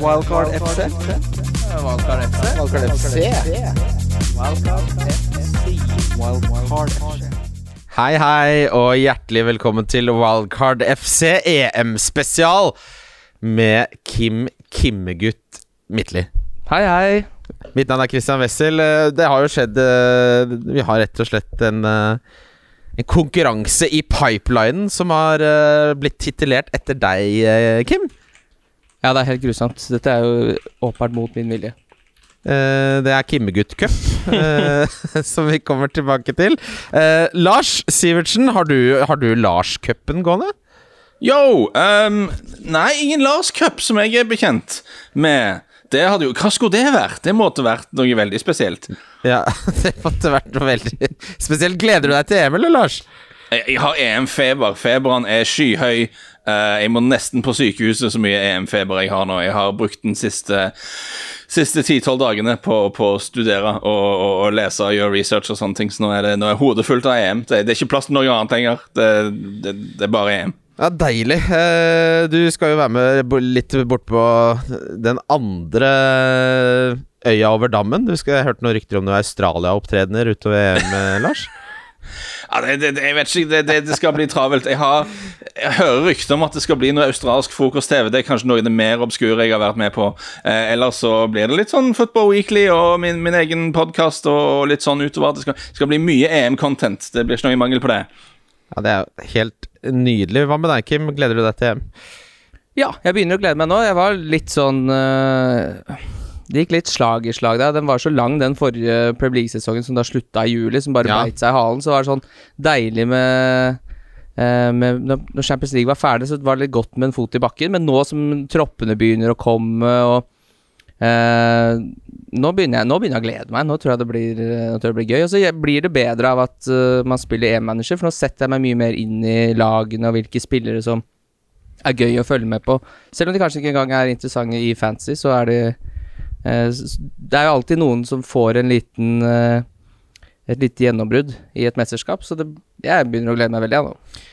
Wildcard FC. Wildcard FC. Wildcard FC. Wildcard FC. Hei, hei, og hjertelig velkommen til Wildcard FC EM-spesial med Kim Kimmegutt Midtli. Hei, hei. Mitt navn er Christian Wessel. Eh, Det har jo skjedd eh, Vi har rett og slett en, eh, en konkurranse i pipelinen som har blitt titulert etter deg, Kim. Ja, det er helt grusomt. Dette er jo åpenbart mot min vilje. Uh, Det er Kimmegutt Cup, uh, som vi kommer tilbake til. Uh, Lars Sivertsen, har du, har du Lars-cupen gående? Yo! Um, nei, ingen Lars Cup som jeg er bekjent med. Det hadde jo, Hva skulle det vært? Det måtte vært noe veldig spesielt. Ja, det måtte vært noe veldig spesielt. Gleder du deg til EM, eller, Lars? Jeg, jeg har EM-feber. Feberen er skyhøy. Eh, jeg må nesten på sykehuset så mye EM-feber jeg har nå. Jeg har brukt den siste Siste ti-tolv dagene på, på å studere og, og, og lese og gjøre research og sånne ting. Så nå er, det, nå er hodet fullt av EM. Det, det er ikke plass til noe annet lenger. Det, det, det er bare EM. Ja, Deilig. Eh, Du skal jo være med litt bort på den andre øya over dammen. Du skal, ha hørt noen rykter om noen Australia-opptredener utover EM, eh, Lars? Ja, det, det, jeg vet ikke, det, det, det skal bli travelt. Jeg, har, jeg hører rykter om at det skal bli noe australsk frokost-TV. Det er kanskje noe av det mer obskure jeg har vært med på. Eh, ellers så blir det litt sånn Football Weekly og min, min egen podkast og litt sånn utover. Det skal, skal bli mye EM-content. Det blir ikke noe mangel på det. Ja, Det er helt nydelig. Hva med deg, Kim? Gleder du deg til EM? Ja, jeg begynner å glede meg nå. Jeg var litt sånn øh, Det gikk litt slag i slag der. Den var så lang, den forrige Premier League-sesongen som da slutta i juli, som bare Ja. beit seg i halen. Så var det sånn deilig med øh, med, når Champions League var ferdig, så var det litt godt med en fot i bakken. Men nå som troppene begynner å komme, og øh, nå, begynner jeg, nå begynner jeg å glede meg. Nå tror jeg det blir, tror jeg det blir gøy. Og så blir det bedre av at uh, man spiller E-manager, for nå setter jeg meg mye mer inn i lagene og hvilke spillere som er gøy å følge med på. Selv om de kanskje ikke engang er interessante i fantasy, så er det eh, Det er jo alltid noen som får en liten eh, et lite gjennombrudd i et mesterskap, så det, jeg begynner å glede meg veldig, ja, nå.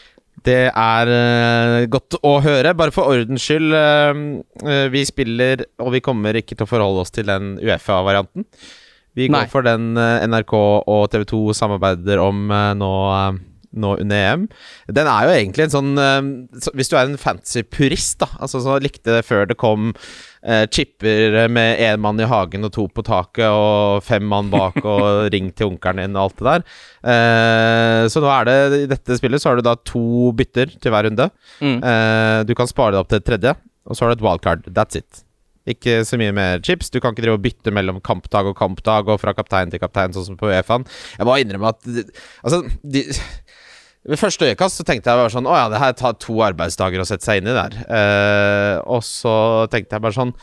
Det er uh, godt å høre. Bare for ordens skyld, uh, eh, vi spiller, og vi kommer ikke til å forholde oss til den Uefa-varianten. Vi går Nei. for den uh, NRK og TV 2 samarbeider om eh, nå, eh, nå under EM. Den er jo egentlig en sånn eh, så, Hvis du er en fancy purist, da, altså så likte det før det kom eh, chipper med én mann i hagen og to på taket og fem mann bak og ring til onkelen din og alt det der. Eh, så nå er det i dette spillet så har du da to bytter til hver runde. Mm. Eh, du kan spare det opp til et tredje, og så har du et wildcard. That's it. Ikke så mye mer chips. Du kan ikke drive og bytte mellom kampdag og kampdag og fra kaptein til kaptein, sånn som på Uefaen. Jeg må innrømme at Altså, de ved første øyekast så tenkte jeg bare sånn Å ja, det her tar to arbeidsdager å sette seg inn i der. Uh, og så tenkte jeg bare sånn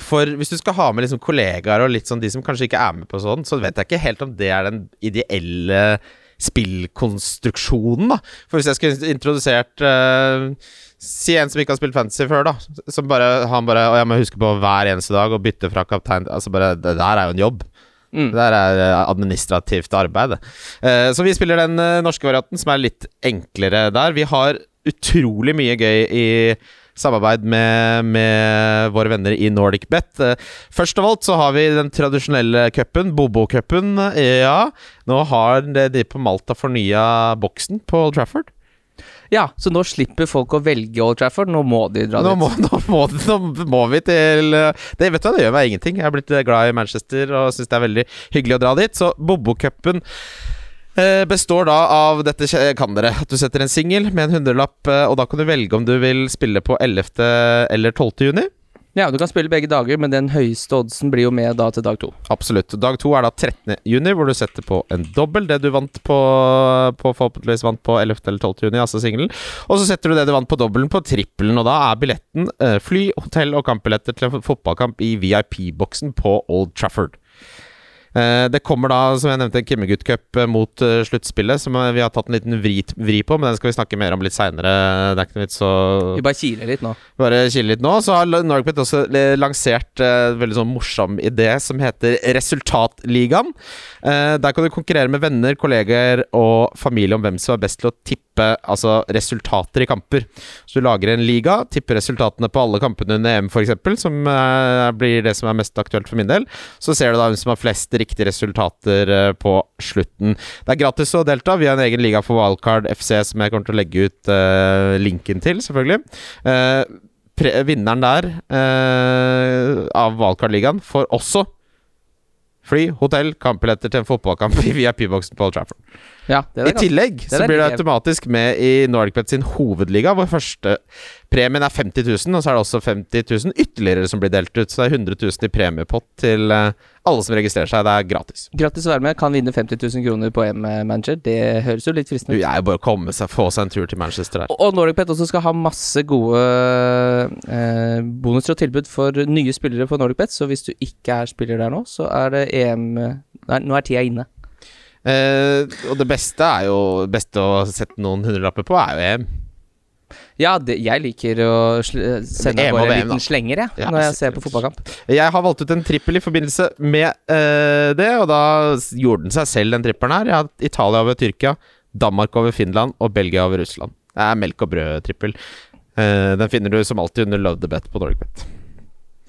For hvis du skal ha med liksom kollegaer og litt sånn de som kanskje ikke er med på sånn, så vet jeg ikke helt om det er den ideelle spillkonstruksjonen, da. For hvis jeg skulle introdusert uh, Si en som ikke har spilt fantasy før, da. Som bare, han bare Og jeg må huske på hver eneste dag å bytte fra kaptein Altså bare Det der er jo en jobb. Mm. Det der er eh, administrativt arbeid. Eh, så vi spiller den eh, norske varianten, som er litt enklere der. Vi har utrolig mye gøy i samarbeid med, med våre venner i Nordic Bet. Først av alt så har vi den tradisjonelle cupen, Bobo-cupen. Ja, nå har de på Malta fornya boksen på Old Trafford. Ja, så nå slipper folk å velge Old Trafford, nå må de dra Nå dit. må, nå, må, nå må vi til eh, det, Vet du hva, det gjør meg ingenting. Jeg er blitt eh, glad i Manchester og syns det er veldig hyggelig å dra dit. Så Bobo-cupen eh, består da av Dette kan dere. At du setter en singel med en hundrelapp, og da kan du velge om du vil spille på 11. eller 12. juni. Ja, du kan spille begge dager, men den høyeste oddsen blir jo med da til dag to. Absolutt. Dag to er da 13. juni, hvor du setter på en dobbel. Det du vant på, på forhåpentligvis vant på 11. eller 12. juni, altså singelen. Og så setter du det du vant på dobbelen, på trippelen. Og da er billetten eh, fly, hotell og kampbilletter til en fotballkamp i VIP-boksen på Old Trafford. Eh, det kommer da, som jeg nevnte, en Kimmegutt Cup eh, mot eh, sluttspillet, som vi har tatt en liten vri, vri på, men den skal vi snakke mer om litt seinere. Det er ikke noe vits å Vi bare kiler litt nå. bare kiler litt nå. Så har Norgpet også lansert en veldig sånn morsom idé som heter Resultatligaen. Der kan du konkurrere med venner, kolleger og familie om hvem som er best til å tippe tippe altså, resultater i kamper. Så du lager en liga, tipper resultatene på alle kampene under EM f.eks., som eh, blir det som er mest aktuelt for min del. Så ser du da hvem som har flest riktige resultater eh, på slutten. Det er gratis å delta. Vi har en egen liga for Wildcard FC som jeg kommer til å legge ut eh, linken til, selvfølgelig. Eh, vinneren der eh, av Wildcard-ligaen får også fly, hotell, kampbilletter til en fotballkamp i VIP-boksen på Old Trafford. Ja, det er I det tillegg det så er blir du automatisk med i NordicBet sin hovedliga, hvor første premien er 50 000, og så er det også 50 000 ytterligere som blir delt ut. Så det er 100 000 i premiepott til eh, alle som registrerer seg. Det er gratis. Gratis å være med. Kan vinne 50 000 kroner på M-manager. Det høres jo litt fristende ut. er jo bare å komme seg, få seg en tur til Manchester her. Og- Nordic NordicBet også skal ha masse gode eh, bonuser og tilbud for nye spillere på Nordic NordicBet, så hvis du ikke er spiller der nå, så er det EM Nei, nå er tida inne. Eh, og det beste er jo beste å sette noen hundrelapper på, er jo EM. Ja, det, jeg liker å sl sende bare en liten slenger, jeg, Ja, når jeg ser på fotballkamp. Jeg har valgt ut en trippel i forbindelse med eh, det, og da gjorde den seg selv, den trippelen her. Jeg har hatt Italia over Tyrkia, Danmark over Finland og Belgia over Russland. Det er melk og brød-trippel. Eh, den finner du som alltid under Love the Bet på NorgBet.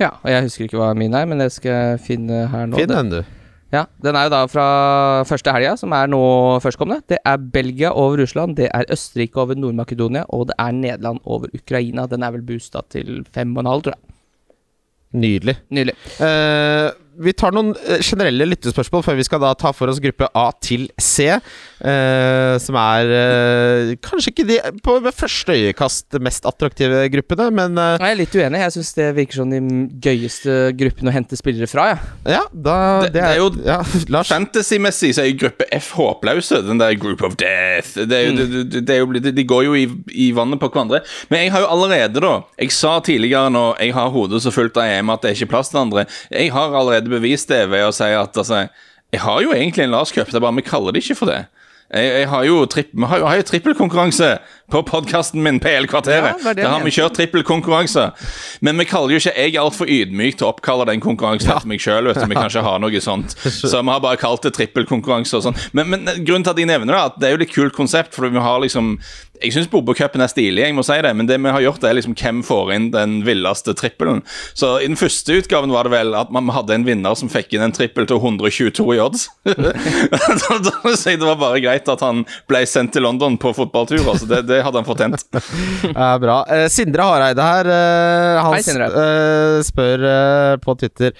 Ja, og jeg husker ikke hva min er, men det skal jeg finne her nå. Finn den, du. Ja, Den er jo da fra første helga, som er nå førstkommende. Det er Belgia over Russland, det er Østerrike over Nord-Makedonia, og det er Nederland over Ukraina. Den er vel boosta til fem og en halv, tror jeg. Nydelig. Nydelig. Eh, vi tar noen eh, generelle lyttespørsmål før vi skal da ta for oss gruppe A til C. eh, som er eh, kanskje ikke de på ved første øyekast mest attraktive gruppene, men eh, Jeg er litt uenig. Jeg syns det virker som de gøyeste gruppene å hente spillere fra. Ja. ja, da Det- det er jo- ja, Lars. Fantasy-messig så er jo gruppe F håpløse. Den der Group of Death. Det er jo, det, det, det er jo, de går jo i, i vannet på hverandre. Men jeg har jo allerede, da Jeg sa tidligere når jeg har hodet så fullt av EM at det er ikke plass til andre. Jeg har allerede bevist det ved å si at altså Jeg har jo egentlig en Lars Cup, det er bare vi kaller det ikke for det. Jeg, jeg har jo tripp, vi har jo, har jo trippelkonkurranse på podkasten min PL-kvarteret. Ja, Der har vi kjørt trippelkonkurranse. Men vi kaller jo ikke Jeg altfor ydmyk til å oppkalle den konkurransen etter meg sjøl. Vi kan ikke ha noe sånt. Så vi har bare kalt det trippelkonkurranse og sånn. Men, men grunnen til at jeg nevner det, er at det er jo litt kult konsept, for vi har liksom Jeg syns Bobokupen er stilig, jeg må si det, men det vi har gjort, er liksom hvem får inn den villeste trippelen. Så i den første utgaven var det vel at man hadde en vinner som fikk inn en trippel til 122 i odds. da, da så det var bare greit at han ble sendt til London på fotballtur. Altså det, det hadde han fortjent. Ja, bra. Eh, Sindre Hareide her. eh, han Hei, Sindre. eh, spør eh, på Twitter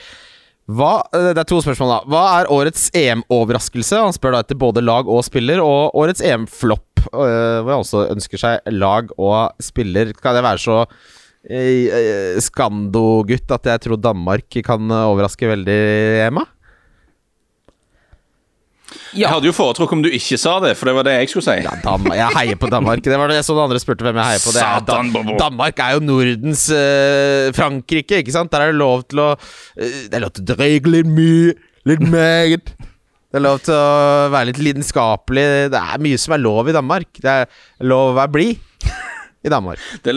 hva, eh, Det er to spørsmål, da. Hva er årets EM-overraskelse? Han spør da etter både lag og spiller. Og årets EM-flopp, hvor han også ønsker seg lag og spiller. Kan det være så eh, eh, Skando-gutt at jeg tror Danmark kan eh, overraske veldig, Emma? Jeg hadde jo foretrukket om du ikke sa det, for det var det jeg skulle si. Ja, jeg heier på Danmark. Det var det jeg så den andre spurte hvem jeg heier på. Det er Dan Danmark er jo Nordens uh, Frankrike, ikke sant? Der er det lov til å uh, Det er lov til å drikke litt mye, litt meget. Det er lov til å være litt lidenskapelig. Det er mye som er lov i Danmark. Det er lov å være blid i Danmark. Det,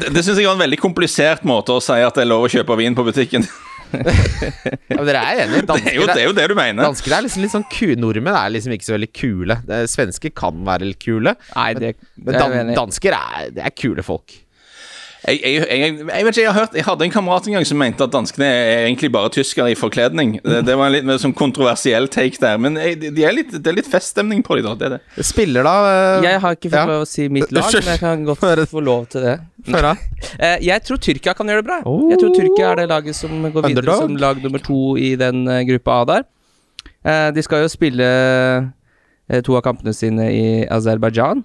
det, det syns jeg var en veldig komplisert måte å si at det er lov å kjøpe vin på butikken. Ja, men dere er enige? Det er jo det, er jo det du mener. Dansker er liksom litt sånn ku Nordmenn er liksom ikke så veldig kule. Det, svensker kan være litt kule. Nei, det, Men det er dan dansker er, det er kule folk. Jeg, jeg, jeg, jeg vet ikke, jeg har hørt Jeg hadde en kamerat en gang som mente at danskene er egentlig bare tyskere i forkledning. Det, det var en litt mer sånn kontroversiell take der, men jeg, de er litt, det er litt feststemning på dem, da. Det er det. Spiller, da? eh, Jeg har ikke fått Ja. lov å si mitt lag, men jeg kan godt få lov til det. Høre. Eh, jeg tror Tyrkia kan gjøre det bra. Oh. Jeg tror Tyrkia er det laget som går videre Underdog. som lag nummer to i den eh, gruppa A der. Eh, de skal jo spille to av kampene sine i Aserbajdsjan.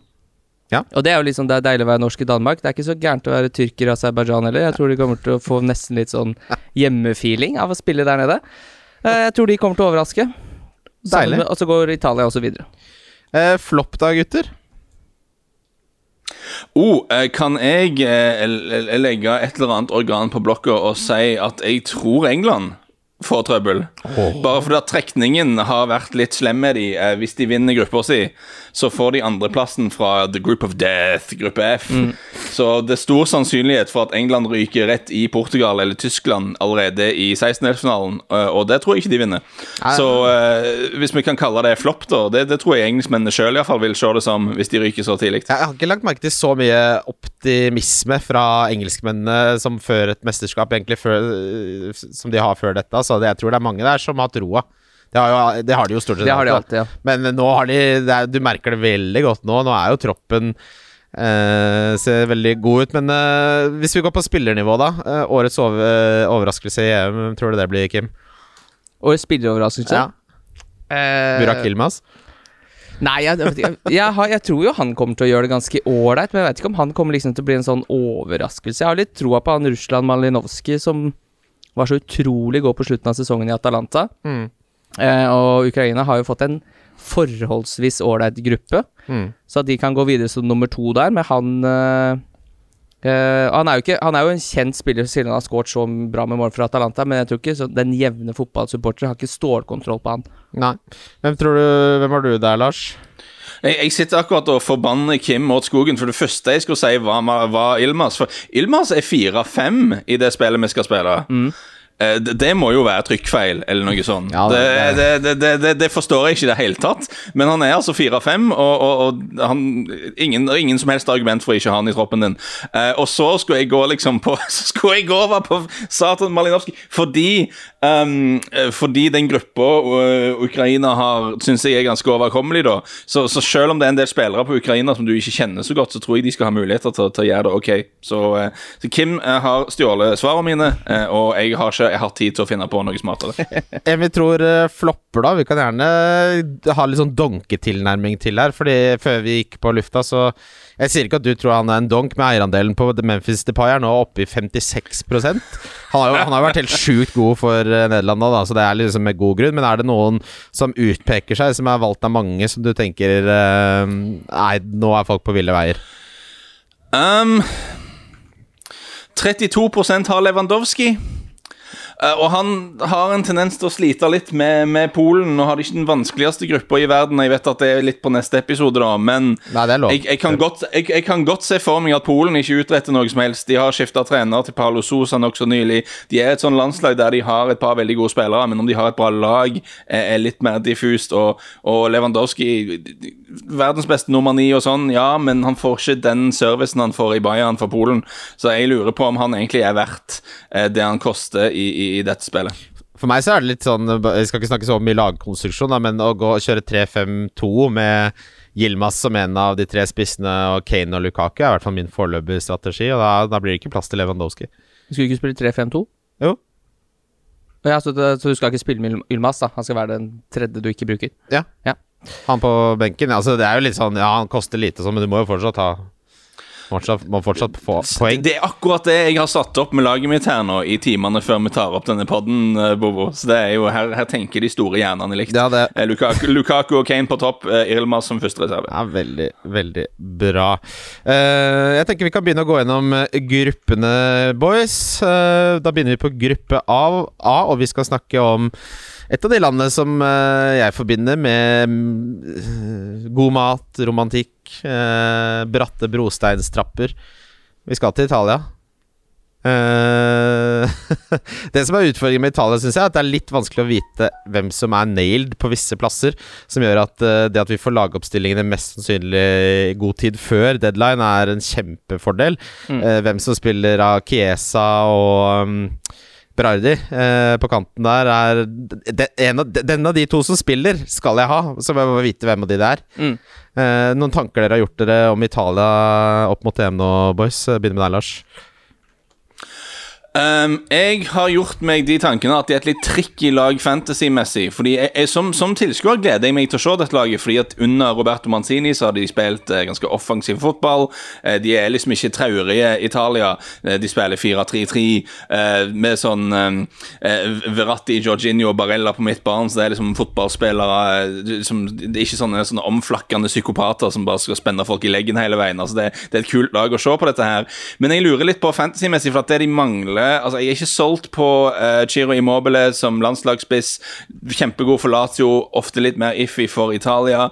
Ja. Og det er jo liksom Det er deilig å være norsk i Danmark. Det er ikke så gærent å være tyrker i Aserbajdsjan heller. Jeg tror de kommer til å få nesten litt sånn hjemmefeeling av å spille der nede. Eh, jeg tror de kommer til å overraske. Deilig. Og så går Italia også videre. Eh, flopp da, gutter? Oh, eh, kan jeg eh, legge et eller annet organ på blokka og si at jeg tror England får trøbbel. Bare fordi at trekningen har vært litt slem med de. Eh, hvis de vinner gruppa si, så får de andreplassen fra The Group of Death, gruppe F. Så det er stor sannsynlighet for at England ryker rett i Portugal eller Tyskland allerede i 16-delsfinalen, eh, og det tror jeg ikke de vinner. Så eh, hvis vi kan kalle det flopp, da, det, det tror jeg engelskmennene sjøl vil se det som, hvis de ryker så tidlig. Jeg har ikke lagt merke til så mye optimisme fra engelskmennene som før et mesterskap, egentlig før, som de har før dette. Så det, jeg tror det er mange der som har troa. Det har, jo, det har de jo stort sett. Det har de alltid, ja. Men nå har de det er, Du merker det veldig godt nå. Nå er jo troppen Uh, Ser veldig god ut. Men uh, hvis vi går på spillernivå, da. Uh, årets over, overraskelse i EM, tror du det blir, Kim? Årets spilleroverraskelse? Ja. Eh, Burak Yilmaz? Nei, jeg, jeg, jeg, har, jeg tror jo han kommer til å gjøre det ganske ålreit, men jeg vet ikke om han kommer liksom til å bli en sånn overraskelse. Jeg har litt troa på han Russland Malinovskij som var så utrolig god på slutten av sesongen i Atalanta. Mm. Eh, og Ukraina har jo fått en forholdsvis ålreit gruppe, Mm. så at de kan gå videre som nummer to der, men han eh, eh, han, er ikke, han er jo en kjent spiller siden han har skåret så bra med mål for Atalanta, men jeg tror ikke så den jevne fotballsupporter har ikke stålkontroll på han. Nei. Hvem, tror du, hvem har du der, Lars? Jeg, jeg sitter akkurat og forbanner Kim mot skogen, for det første jeg skulle si, var, var Ilmas. For Ilmas er 4-5 i det spillet vi skal spille. Eh, Det, det må jo være trykkfeil, eller noe sånt. Ja, det, det- det, det, forstår jeg ikke i det hele tatt. Men han er altså 4-5, og, og, og han, ingen, ingen som helst argument for å ikke ha han i troppen din. Eh, og så skulle jeg gå liksom på Så skulle jeg gå over på Satan Malinowski fordi eh, Fordi den gruppa eh, Ukraina har, syns jeg er ganske overkommelig, da. Så, så selv om det er en del spillere på Ukraina som du ikke kjenner så godt, så tror jeg de skal ha muligheter til, til å gjøre det ok. Så, eh, så Kim eh, har stjålet svarene mine, eh, og jeg har ikke jeg har tid til å finne på noe smartere. En vi tror eh, flopper, da. Vi kan gjerne ha litt sånn donketilnærming til her. Fordi før vi gikk på lufta, så Jeg sier ikke at du tror han er en donk, med eierandelen på Memphis Depay er nå oppe i 56 Han har jo han har vært helt sjukt god for eh, Nederland, da, så det er liksom med god grunn. Men er det noen som utpeker seg, som er valgt av mange, som du tenker eh, Nei, nå er folk på ville veier? Um, 32% har Lewandowski. Eh, og han har en tendens til å slite litt med, med Polen. Nå har de ikke den vanskeligste gruppa i verden. Jeg vet at det er litt på neste episode, da, men Nei, jeg, jeg, kan godt, jeg, jeg kan godt se for meg at Polen ikke utretter noe som helst. De har skifta trener til Paulo Sosa nokså nylig. De er et sånn landslag der de har et par veldig gode spillere, men om de har et bra lag, er, er litt mer diffust. Og, og Lewandowski, verdens beste nummer ni og sånn, ja, men han får ikke den servicen han får i Bayern for Polen. Så jeg lurer på om han egentlig er verdt eh, det han koster i, i, i dette spillet. For meg så er det litt sånn Jeg skal ikke snakke så mye lagkonstruksjon, da, men å gå og kjøre 3-5-2 med Yilmaz som en av de tre spissene og Kane og Lukaku er i hvert fall min foreløpige strategi, og da, da blir det ikke plass til Lewandowski. Skulle du ikke spille 3-5-2? Jo. Ja, så, det, så du skal ikke spille med Ylmas, da? Han skal være den tredje du ikke bruker? Ja. Ja. Han på benken, altså det er jo litt sånn Ja, han koster lite sånn, men du må jo fortsatt ha Fortsatt, må fortsatt få poeng. Det er akkurat det jeg har satt opp med laget mitt her nå, i timene før vi tar opp denne podden, eh, Bobo. Så det er jo, her, her tenker de store hjernene likt. Ja, det Eh, Lukaku, Lukaku og Kane på topp, eh, Irma som første reserve. er veldig, veldig bra. Jeg tenker vi kan begynne å gå gjennom gruppene, boys. Da begynner vi på gruppe A, A, og vi skal snakke om et av de landene som eh, jeg forbinder med mm, god mat, romantikk, eh, bratte brosteinstrapper. Vi skal til Italia. Eh, det som er utfordringen med Italia, synes jeg, er at det er litt vanskelig å vite hvem som er nailed på visse plasser. Som gjør at eh, det at vi får lagoppstillingene mest sannsynlig i god tid før deadline, er en kjempefordel. Mm. Eh, hvem som spiller av Chiesa og um, Berardi eh, på kanten der, er den, en av, Den av de to som spiller, skal jeg ha. Så må jeg bare vite hvem av de det er. Mm. Eh, noen tanker dere har gjort dere om Italia opp mot EM nå, boys? Begynner med deg, Lars. Um, jeg har gjort meg de tankene at de er et litt tricky lag fantasy-messig. Fordi jeg, jeg, Som, som tilskuer gleder jeg meg til å se dette laget, fordi at under Roberto Manzini så har de spilt eh, ganske offensiv fotball. Eh, de er liksom ikke traurige Italia. Eh, de spiller 4-3-3 eh, med sånn eh, Verratti, Georginio og Barella på midtbanen. Så det er liksom fotballspillere eh, som, Det er ikke sånne, sånne omflakkende psykopater som bare skal spenne folk i leggen hele veien. Altså det, det er et kult lag å se på dette her. Men jeg lurer litt på fantasy-messig, for at det de mangler Altså, Jeg er ikke solgt på uh, Chiro Immobile som landslagsspiss. Kjempegod for Lazio, ofte litt mer iffy for Italia.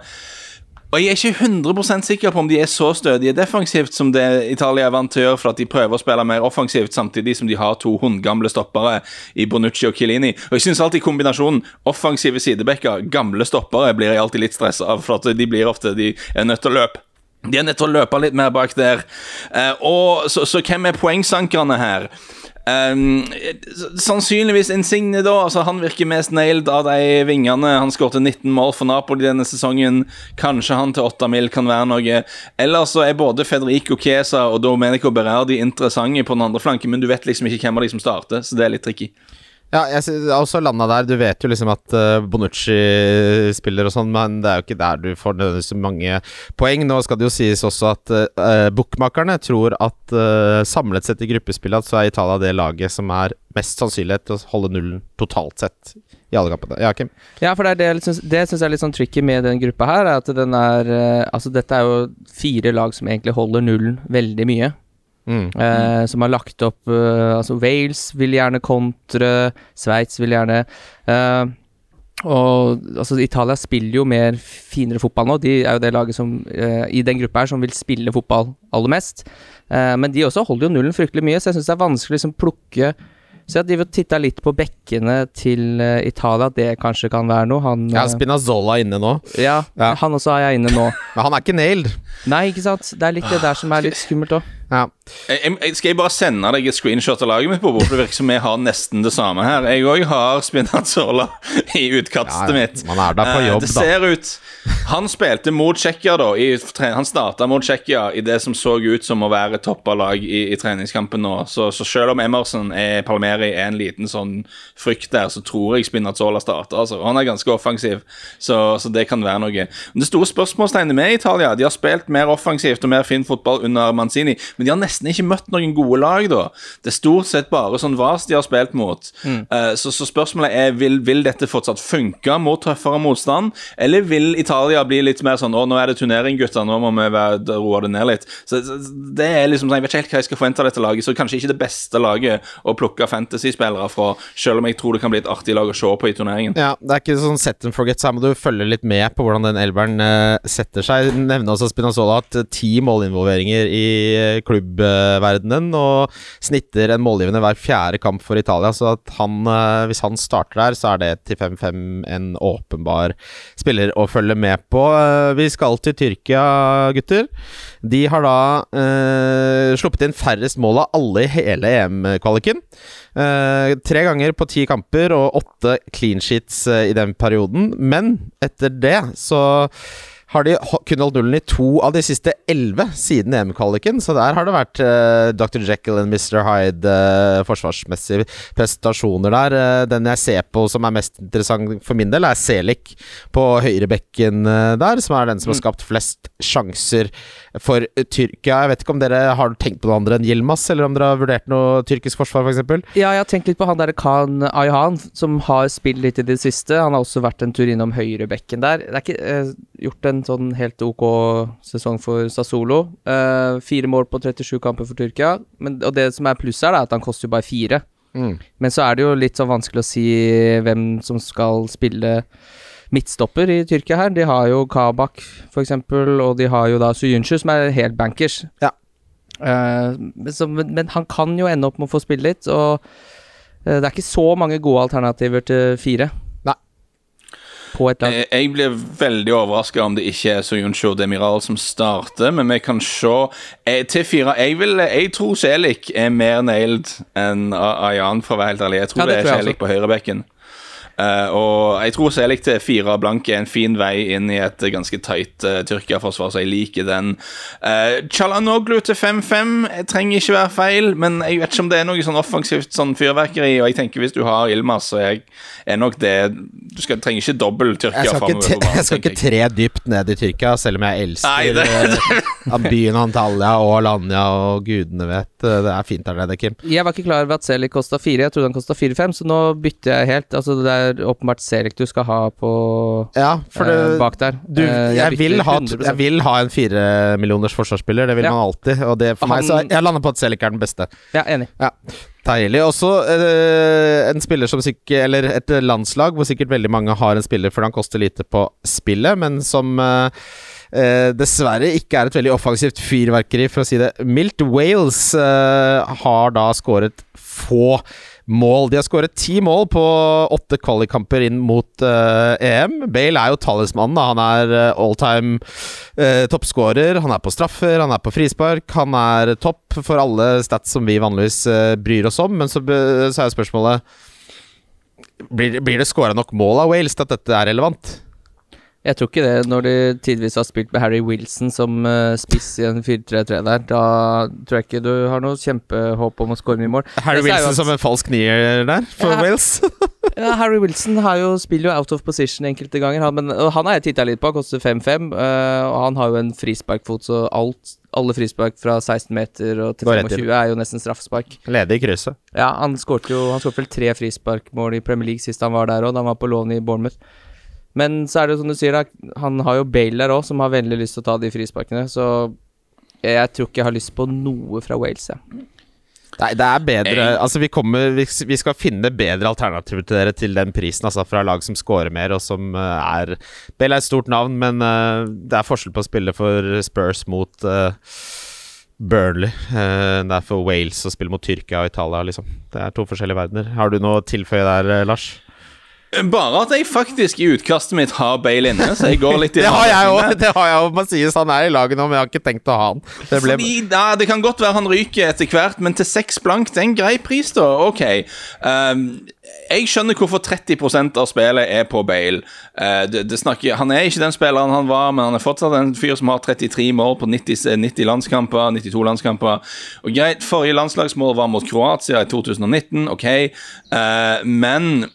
Og jeg er ikke 100% sikker på om de er så stødige defensivt som det Italia er vant til å gjøre, for at de prøver å spille mer offensivt samtidig som de har to hundgamle stoppere i Bonucci og Chiellini. Og jeg syns alltid kombinasjonen offensive sidebacker, gamle stoppere, blir jeg alltid litt stressa av, for at de blir ofte De er nødt til å løpe. De er nødt til å løpe litt mer bak der. Eh, og så, så hvem er poengsankerne her? Um, sannsynligvis Insigne, da. Altså, han virker mest nailed av de vingene. Han skåret 19 mål for Napoli denne sesongen. Kanskje han til 8 mil kan være noe. Eller så er både Federico Chiesa og Domenico Berardi interessante på den andre flanken, men du vet liksom ikke hvem av de som starter, så det er litt tricky. Ja, jeg har også landa der. Du vet jo liksom at uh, Bonucci spiller og sånn, men det er jo ikke der du får nødvendigvis mange poeng. Nå skal det jo sies også at uh, bookmakerne tror at uh, samlet sett i gruppespillet så er Italia det laget som er mest sannsynlighet til å holde nullen totalt sett i alle kampene. Ja, Kim? Ja, for det, er det, synes- det syns jeg er litt sånn tricky med den gruppa her. er At den er eh, Altså, dette er jo fire lag som egentlig holder nullen veldig mye. Mm. eh, som har lagt opp eh, Altså, Wales vil gjerne kontre, Sveits vil gjerne eh, Og altså, Italia spiller jo mer finere fotball nå. De er jo det laget som eh, i den gruppa her som vil spille fotball aller mest. Eh, men de også holder jo nullen fryktelig mye, så jeg syns det er vanskelig å liksom plukke så jeg har titta litt på bekkene til eh, Italia, det kanskje kan være noe. Han, Ja, Spinazzola er inne nå, ja, Ja. han også har jeg inne nå. men han er ikke nailed. Nei, ikke sant. Det er litt det der som er litt skummelt òg. Ja. Jeg, jeg, skal jeg bare sende deg et screenshot av laget mitt på det virker som vi har nesten det samme her. Jeg òg har Spinazzola i utkastet Ja, mitt. man er der på Eh, jobb, det da. ser ut Han spilte mot Tsjekkia, da. I, han starta mot Tsjekkia i det som så ut som å være toppa lag i, i treningskampen nå. Så, så selv om Emerson er Palmeri er en liten sånn frykt der, så tror jeg Spinazzola starter. Altså. Han er ganske offensiv, så, så det kan være noe. Men det store spørsmålstegnet med Italia De har spilt mer offensivt og mer fin fotball under Manzini, men de har nesten ikke møtt noen gode lag, da. Det er stort sett bare sånn VAS de har spilt mot. Eh, så, så spørsmålet er vil, vil dette fortsatt funke mot tøffere motstand, eller vil Italia bli litt mer sånn Å, nå er det turnering, gutter, nå må vi roe det ned litt. Så, så det er liksom sånn, Jeg vet ikke helt hva jeg skal forvente av dette laget, så kanskje ikke det beste laget å plukke fantasy-spillere fra, selv om jeg tror det kan bli et artig lag å se på i turneringen. Ja, det er ikke sånn set and forget, så her må du følge litt med på hvordan den elveren uh, setter seg. Nevne også Spinazzola at eh, ti målinvolveringer i uh, klubbverdenen, og snitter en målgivende hver fjerde kamp for Italia, så han, eh, hvis han starter der, så er det til 5-5 en åpenbar spiller å følge med på. Eh, vi skal til Tyrkia, gutter. De har da eh, sluppet inn færrest mål av alle i hele EM-kvaliken. Eh, tre ganger på ti kamper og åtte clean sheets eh, i den perioden. Men etter det så har de kun holdt nullen i to av de siste elleve siden EM-kvaliken. Så der har det vært uh, Dr. Jekyll og Mr. Hyde uh, forsvarsmessige prestasjoner der. Uh, den jeg ser på som er mest interessant for min del, er Selik på høyrebekken der, som er den som har skapt flest sjanser for Tyrkia. Jeg vet ikke om dere har tenkt på noe andre enn Yilmaz, eller om dere har vurdert noe tyrkisk forsvar, f.eks.? Ja, jeg har tenkt litt på han der Khan Ayhan, som har spilt litt i det siste. Han har også vært en tur innom høyrebekken der. Det er ikke gjort en sånn helt ok sesong for Sassolo. Uh, fire mål på 37 kamper for Tyrkia. Men, og det som er pluss her, er at han koster jo bare fire. Mm. Men så er det jo litt sånn vanskelig å si hvem som skal spille midtstopper i Tyrkia her. De har jo Kabak, for eksempel, og de har jo da Suyunshu, som er helt bankers. Ja. Uh, men, så, men, men han kan jo ende opp med å få spille litt, og uh, det er ikke så mange gode alternativer til fire. På et lag. Jeg, blir veldig overraska om det ikke er Soyuncho Demiral som starter, men vi kan se jeg, til fire Jeg, vil, jeg tror Selik er mer nailed enn Ayan, for å være helt ærlig. Jeg tror Ja, det det, tror er Selik på høyrebekken. Eh, og jeg tror Celik til fire blank er en fin vei inn i et ganske tight uh, Tyrkia-forsvar, så jeg liker den. Uh, Chalanoglu til 5-5 trenger ikke være feil, men jeg vet ikke om det er noe sånn offensivt sånn fyrverkeri. Og jeg tenker hvis du har Ilmas, så er, er nok det Du skal, trenger ikke dobbel Tyrkia Jeg skal, ikke, banen, jeg skal ikke tre dypt ned i Tyrkia, selv om jeg elsker Nei, det- eh, byen Antalya og Alanya og gudene vet. eh, Det er fint der nede, Kim. Jeg var ikke klar over at Selig kosta fire, jeg trodde han kosta fire-fem, så nå bytter jeg helt. Altså Det er åpenbart Celik du skal ha på Ja, for det, eh, bak der. du, Eh, jeg, vil ha, 100%. jeg vil ha en firemillioners forsvarsspiller, det vil Ja. man alltid. Og det for meg så Jeg lander på at Celik er den beste. Ja, enig. Ja. Deilig. Også eh, en spiller som sikkert Eller et landslag hvor sikkert veldig mange har en spiller fordi han koster lite på spillet, men som eh, eh, dessverre ikke er et veldig offensivt fyrverkeri, for å si det mildt. Wales eh, har da skåret få mål. De har skåret ti mål på åtte kvalikkamper inn mot uh, EM. Bale er jo talismannen. da. Han er uh, all time uh, toppskårer. Han er på straffer, han er på frispark. Han er topp for alle stats som vi vanligvis uh, bryr oss om. Men så, så er spørsmålet Blir, blir det skåra nok mål av Wales til at dette er relevant? Jeg tror ikke det, når de tidvis har spilt med Harry Wilson som eh, spiss i en 4-3-3 der. Da tror jeg ikke du har noe kjempehåp om å skåre mye mål. Harry Wilson at- som en falsk nier der, for Ja. Wales. Ja, Harry Wilson har jo, spiller jo out of position enkelte ganger, han, men han har jeg titta litt på, han koster 5-5. eh, og han har jo en frisparkfot, så alt, alle frispark fra 16 meter og til 25 er jo nesten straffespark. Ledig i krysset. Ja, han skårte jo Han vel tre frisparkmål i Premier League sist han var der òg, da han var på lån i Bournemouth. Men så er det jo som du sier, da, han har jo Bale der òg, som har veldig lyst til å ta de frisparkene, så jeg, jeg tror ikke jeg har lyst på noe fra Wales, jeg. Nei, det er bedre Altså, vi kommer vi, skal finne bedre alternativer til dere til den prisen, altså, fra lag som scorer mer, og som eh, er Bale er et stort navn, men uh, det er forskjell på å spille for Spurs mot uh, Burnley. Uh, det er for Wales å spille mot Tyrkia og Italia, liksom. Det er to forskjellige verdener. Har du noe å tilføye der, Lars? Bare at jeg faktisk i utkastet mitt har Bale inne, så jeg går litt i Det har jeg også, òg! Det har jeg òg. Man sier han er i laget nå, men jeg har ikke tenkt å ha han. Det ble Fordi, ja, det kan godt være han ryker etter hvert, men til seks blank, det er en grei pris, da. Ok. Um, jeg skjønner hvorfor 30% av spillet er på Bale. Uh, det, det snakker, han er ikke den spilleren han var, men han er fortsatt en fyr som har 33 mål på 90, 90 landskamper, 92 landskamper. Og greit, forrige landslagsmål var mot Kroatia i 2019, ok, Uh, men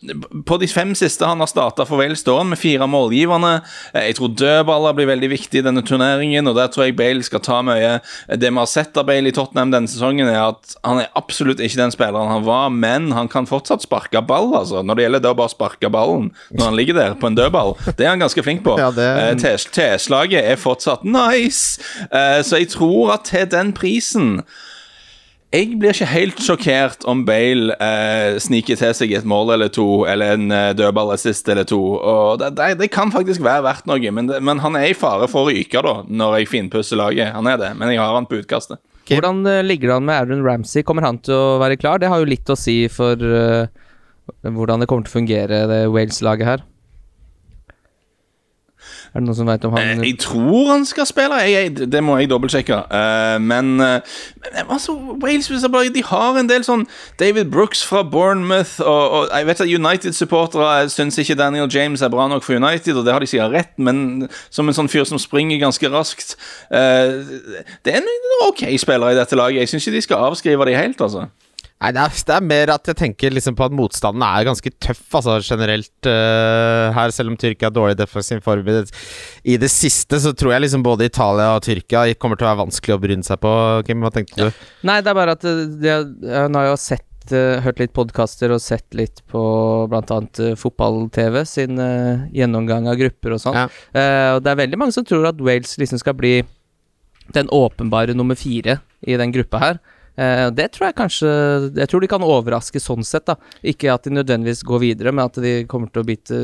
på de fem siste han har starta for Wales, står han med fire målgiverne. Uh, jeg tror dødballer blir veldig viktig i denne turneringen, og der tror jeg Bale skal ta mye. Det vi har sett av Bale i Tottenham denne sesongen, er at han er absolutt ikke den spilleren han var, men han kan fortsatt sparke ball, altså. Når det gjelder det å bare sparke ballen når han ligger der på en dødball, det er han ganske flink på. Ja, det- Eh, T-slaget er fortsatt nice, Eh, så jeg tror at til den prisen jeg blir ikke helt sjokkert om Bale eh, sniker til seg et mål eller to, eller en eh, dødballassist eller to. Og det, det, det kan faktisk være verdt noe, men, det, men han er i fare for å ryke da, når jeg finpusser laget. Han er det, men jeg har han på utkastet. Okay. Hvordan eh, ligger det an med Aaron Ramsey? Kommer han til å være klar? Det har jo litt å si for eh, hvordan det kommer til å fungere, det Wales-laget her. Er det noen som veit om Eh, han jeg tror han skal spille, jeg, jeg, det må jeg dobbeltsjekke. Uh, men, uh, altså, Wales de har en del sånn David Brooks fra Bournemouth, og, og jeg vet at United-supportere syns ikke Daniel James er bra nok for United, og det har de sikkert rett, men som en sånn fyr som springer ganske raskt uh, Det er en ok spiller i dette laget. Jeg syns ikke de skal avskrive det helt, altså. Nei, det er, det er mer at jeg tenker liksom på at motstanden er ganske tøff, altså generelt uh, her. Selv om Tyrkia er dårlig defensiv form i det, i det siste, så tror jeg liksom både Italia og Tyrkia kommer til å være vanskelig å bryne seg på. Kim, hva tenkte du? Nei, det er bare at eh, det, jeg har jo sett eh, hørt litt podkaster og sett litt på bl.a. Uh, Fotball-TV sin uh, gjennomgang av grupper og sånn. Ja. Uh, og det er veldig mange som tror at Wales liksom skal bli den åpenbare nummer fire i den gruppa her. Eh, det tror jeg kanskje Jeg tror de kan overraske sånn sett, da. Ikke at de nødvendigvis går videre, men at de kommer til å bite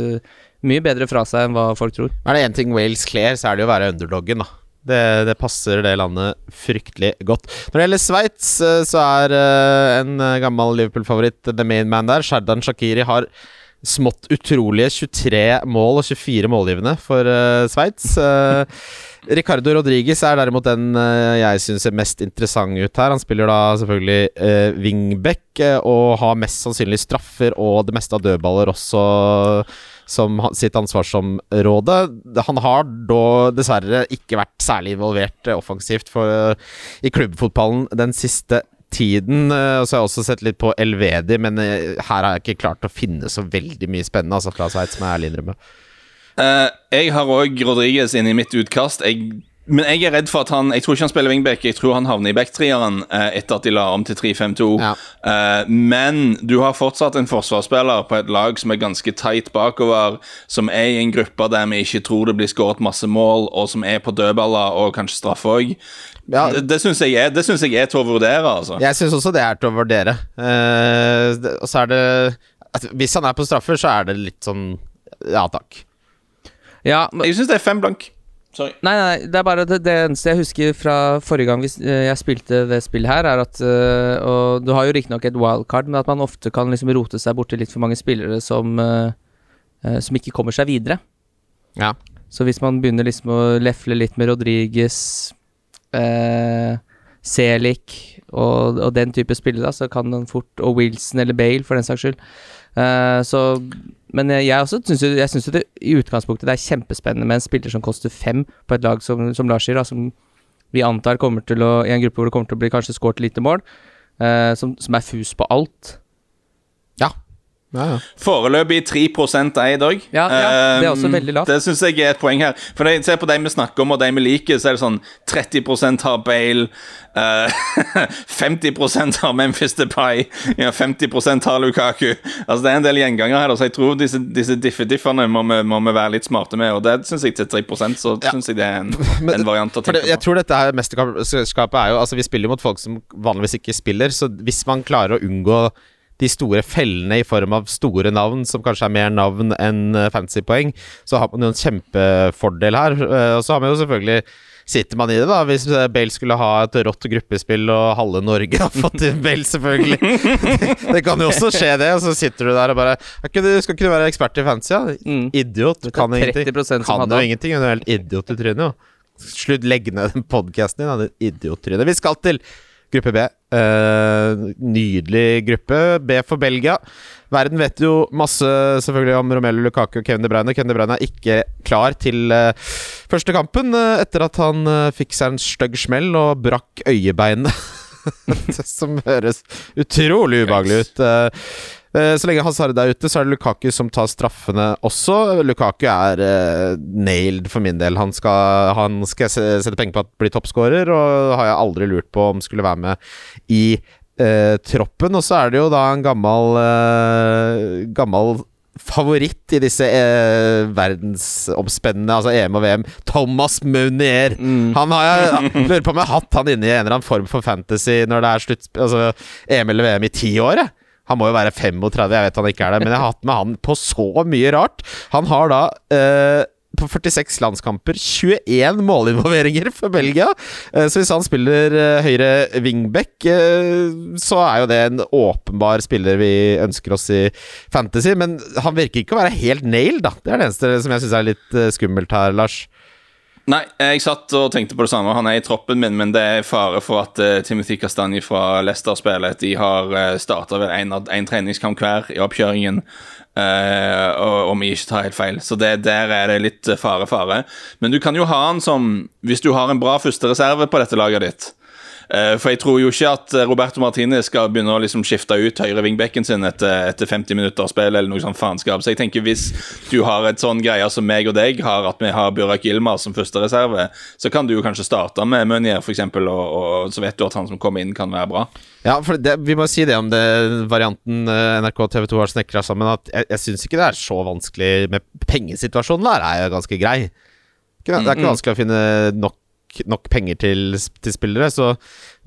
mye bedre fra seg enn hva folk tror. Er det én ting Wales kler, så er det jo å være underdoggen, da. Det, det passer det landet fryktelig godt. Når det gjelder Sveits, eh, så er eh, en eh, gammel Liverpool-favoritt the main man der. Shardan Shakiri har smått utrolige 23 mål og 24 målgivende for Sveits. Eh, Ricardo Rodriguez er derimot den eh, jeg syns ser mest interessant ut her. Han spiller da selvfølgelig uh, wingback eh, og har mest sannsynlig straffer og det meste av dødballer også som sitt ansvarsområde. Han har da dessverre ikke vært særlig involvert eh, offensivt for, eh, i klubbfotballen den siste tiden. eh, Og så har jeg også sett litt på Elvedi, men eh, her har jeg ikke klart å finne så veldig mye spennende altså fra Sveits, må jeg ærlig innrømme. Eh, jeg har òg Rodriguez inne i mitt utkast. Jeg Men jeg er redd for at han Jeg tror ikke han spiller wingback. Jeg tror han havner i backtrieren uh, etter at de la om til 3-5-2. Ja. Uh, men du har fortsatt en forsvarsspiller på et lag som er ganske tight bakover, som er i en gruppe der vi ikke tror det blir skåret masse mål, og som er på dødballer og kanskje straffe òg. Ja. Det, det syns jeg, jeg er til å vurdere, altså. Jeg syns også det er til å vurdere. Og så er det Hvis han er på straffer, så er det litt sånn Ja takk. Ja, men, Jeg syns det er fem blank. Sorry. nei, nei, det er bare det, det eneste jeg husker fra forrige gang eh, jeg spilte det spillet her, er at eh, Og du har jo riktignok et wildcard, men at man ofte kan liksom rote seg borti litt for mange spillere som eh, Som ikke kommer seg videre. Ja. Så hvis man begynner liksom å lefle litt med Rodriges, eh, Selik og, og den type spillere, da, så kan man fort Og Wilson eller Bale, for den saks skyld. Eh, så Men jeg, jeg også syns jo, det i utgangspunktet det er kjempespennende med en spiller som koster fem på et lag som, som Lars sier, da, som vi antar kommer til å I en gruppe hvor det kommer til å bli kanskje skåret lite mål, uh, som, som er fus på alt. Ja. Ja, ja. Foreløpig 3 eid òg. Ja, ja, det er også veldig lavt. Det syns jeg er et poeng her. For når jeg ser på de vi snakker om, og de vi liker, så er det sånn 30% har Bale, uh, 50% har Memphis Depay, ja, 50% har Lukaku. Altså Det er en del gjenganger her, så jeg tror disse, disse diffe-diffene må, må vi være litt smarte med. Og det syns jeg til 3% så Ja. syns jeg det er en, Men- en variant å tenke det, tenke jeg tror dette her mesterskapet er jo Altså Vi spiller jo mot folk som vanligvis ikke spiller, så hvis man klarer å unngå de store fellene i form av store navn, som kanskje er mer navn enn eh, fantasypoeng, så har man jo en kjempefordel her. Eh, Og så har man jo selvfølgelig Sitter man i det, da? Hvis eh, Bale skulle ha et rått gruppespill og halve Norge har fått inn Bale, selvfølgelig. det, det kan jo også skje, det. Og så sitter du der og bare du, Skal ikke være ekspert i fantasy? Ja? Mm. Idiot. Kan ingenting. 30% Kan jo ingenting. Hun er helt idiot i trynet, jo. Slutt, legg ned den podkasten din, da, din idiottryne. Vi skal til gruppe B. Eh, nydelig gruppe. B for Belgia. Verden vet jo masse selvfølgelig om Romelu Lukaku og Kevin De Bruyne. Kevin De Bruyne er ikke klar til eh, første kampen eh, etter at han eh, fikk seg en stygg smell og brakk øyebeinet. Som høres utrolig ubehagelig ut. Eh, så lenge Hazard er ute, så er det Lukaku som tar straffene også. Lukaku er eh, nailed for min del. Han skal, han skal jeg sette penger på at blir toppskårer, og har jeg aldri lurt på om skulle være med i eh, troppen. Og så er det jo da en gammel eh, Gammel favoritt i disse eh, verdensomspennende, altså EM og VM, Thomas Munier. Han har jeg lurer på om jeg har hatt han inne i en eller annen form for fantasy når det er slutt Altså EM eller VM i ti år, jeg. Han må jo være 35, jeg vet han ikke er det, men jeg har hatt med han på så mye rart. Han har da eh, på 46 landskamper 21 målinvolveringer for Belgia. Eh, Så hvis han spiller eh, høyre wingback, eh, så er jo det en åpenbar spiller vi ønsker oss i Fantasy. Men han virker ikke å være helt nailed, da. Det er det eneste som jeg syns er litt skummelt her, Lars. Nei, jeg satt og tenkte på det samme. Han er i troppen min, men det er fare for at uh, Timothy Castagne fra Leicester spiller. De har uh, starta vel en treningskamp hver i oppkjøringen, uh, og om jeg ikke tar helt feil. Så det, der er det litt eh, fare-fare. Men du kan jo ha han som Hvis du har en bra førstereserve på dette laget ditt Eh, For jeg tror jo ikke at eh, Roberto Martinez skal begynne å liksom skifte ut høyre vingbekken sin etter, etter 50 minutter spill, eller noe sånt faenskap. Så jeg tenker hvis du har et sånn greie som meg og deg har, at vi har Burak Yilmaz som førstereserve, så kan du jo kanskje starte med Meunier, f.eks., og, og så vet du at han som kommer inn, kan være bra. Ja, for det, Vi må si det om det varianten eh, NRK og TV 2 har snekra sammen, at jeg, jeg syns ikke det er så vanskelig med pengesituasjonen der, er jo ganske grei. Det er ikke vanskelig å finne nok, nok penger til, til spillere, så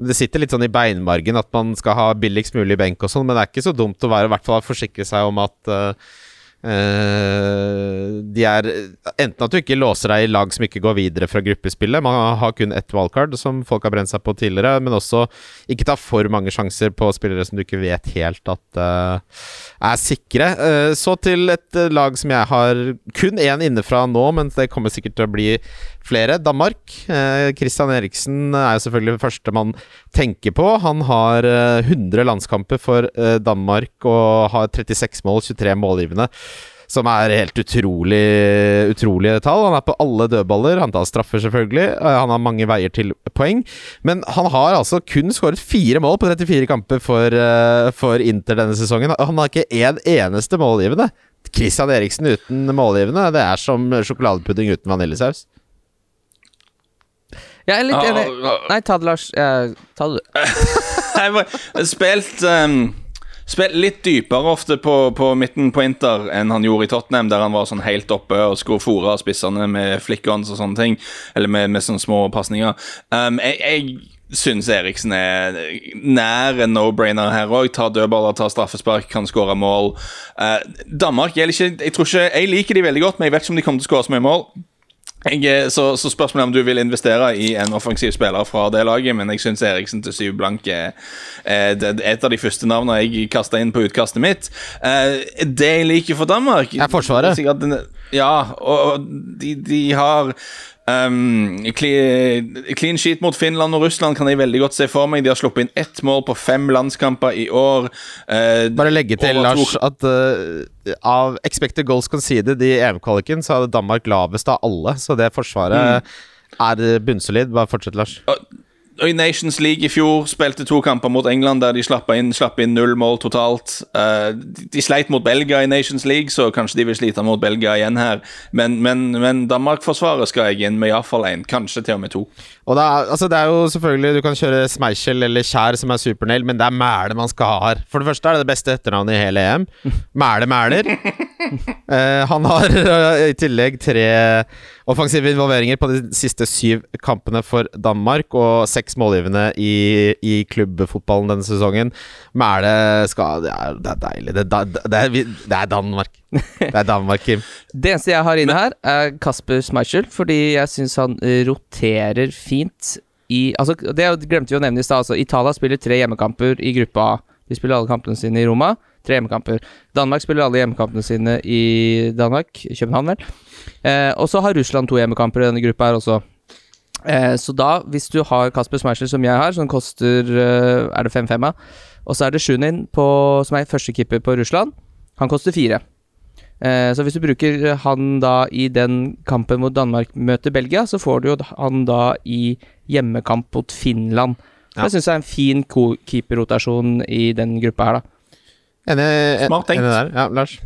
det sitter litt sånn i beinmargen at man skal ha billigst mulig benk og sånn, men det er ikke så dumt å være i hvert fall forsikre seg om at eh, eh, de er Enten at du ikke låser deg i lag som ikke går videre fra gruppespillet. Man har kun ett wildcard, som folk har brent seg på tidligere. Men også ikke ta for mange sjanser på spillere som du ikke vet helt at uh, er sikre. Uh, så til et lag som jeg har kun én inne fra nå, men det kommer sikkert til å bli flere. Danmark. Christian Eriksen er jo selvfølgelig første man tenker på. Han har eh, 100 landskamper for Danmark og har 36 mål, 23 målgivende. Som er helt utrolig utrolige tall. Han er på alle dødballer. Han tar straffer, selvfølgelig. Eh, Han har mange veier til poeng. Men han har altså kun skåret fire mål på 34 kamper for, eh, for Inter denne sesongen. Han har ikke én eneste målgivende. Christian Eriksen uten målgivende, det er som sjokoladepudding uten vaniljesaus. Jeg er litt enig. Nei, ta det, Lars. Ta det, du. Spilt um, Spilt litt dypere ofte på, på midten på Inter enn han gjorde i Tottenham, der han var sånn helt oppe og skulle fòre spissene med flick-ons og sånne ting. Eller med, med sånne små pasninger. Um, jeg jeg syns Eriksen er nær en no-brainer her òg. Tar dødballer, tar straffespark, kan skåre mål. Uh, Danmark jeg, ikke, jeg, tror ikke, jeg liker de veldig godt, men jeg vet ikke om de kommer til å skåre så mye mål. Jeg, eh, så, så spørsmålet er om du vil investere i en offensiv spiller fra det laget, men jeg syns Eriksen til syv blank er, er det- det er et av de første navnene jeg kasta inn på utkastet mitt. Eh, det jeg liker for Danmark Er Forsvaret. Sikkert Ja, og og de, de har um, clean, sheet mot Finland og Russland kan jeg veldig godt se for meg. De har sluppet inn ett mål på fem landskamper i år. Uh, Bare legge til, Lars, at uh, av expected goals conceded i EM-kvaliken, så hadde Danmark lavest av alle. Så det forsvaret er bunnsolid. Bare fortsett, Lars. I Nations League i fjor spilte to kamper mot England der de slapp inn, slapp inn null mål totalt. Eh, de, de sleit mot Belgia i Nations League, så kanskje de vil slite mot Belgia igjen her. Men, men, men Danmark-forsvaret skal jeg inn med iallfall én, kanskje til og med to. Og det er, altså det er jo selvfølgelig Du kan kjøre Smeichel eller Kjær, som er supernail, men det er Mæle man skal ha her. For det første er det det beste etternavnet i hele EM. Mæle Mæler. Eh, han har eh, i tillegg tre offensive involveringer på de siste syv kampene for Danmark, og seks målgivende i, i klubbfotballen denne sesongen. Mæle skal Det er, det er deilig. Det er, det, er, det er Danmark. Det er Danmark, Kim. Det eneste jeg har inne her, er Kasper Schmeichel, fordi jeg syns han roterer fint i Altså, det glemte vi å nevne i stad. Altså, Italia spiller tre hjemmekamper i gruppa A. De spiller alle kampene sine i Roma. Tre hjemmekamper. Danmark spiller alle hjemmekampene sine i Danmark. København, vel. Eh, og så har Russland to hjemmekamper i denne gruppa her også. Eh, så da, hvis du har Kasper Schmeichel som jeg har, som koster eh, Er det 5-5, ja? Og så er det Sjunin, på- som er førstekeeper på Russland. Han koster fire. Eh, så hvis du bruker han da i den kampen hvor Danmark møter Belgia, så får du jo han da i hjemmekamp mot Finland. Ja. Det syns jeg er en fin keeperrotasjon i den gruppa her, da. Enig, Smart tenkt. enig der. Ja, Lars.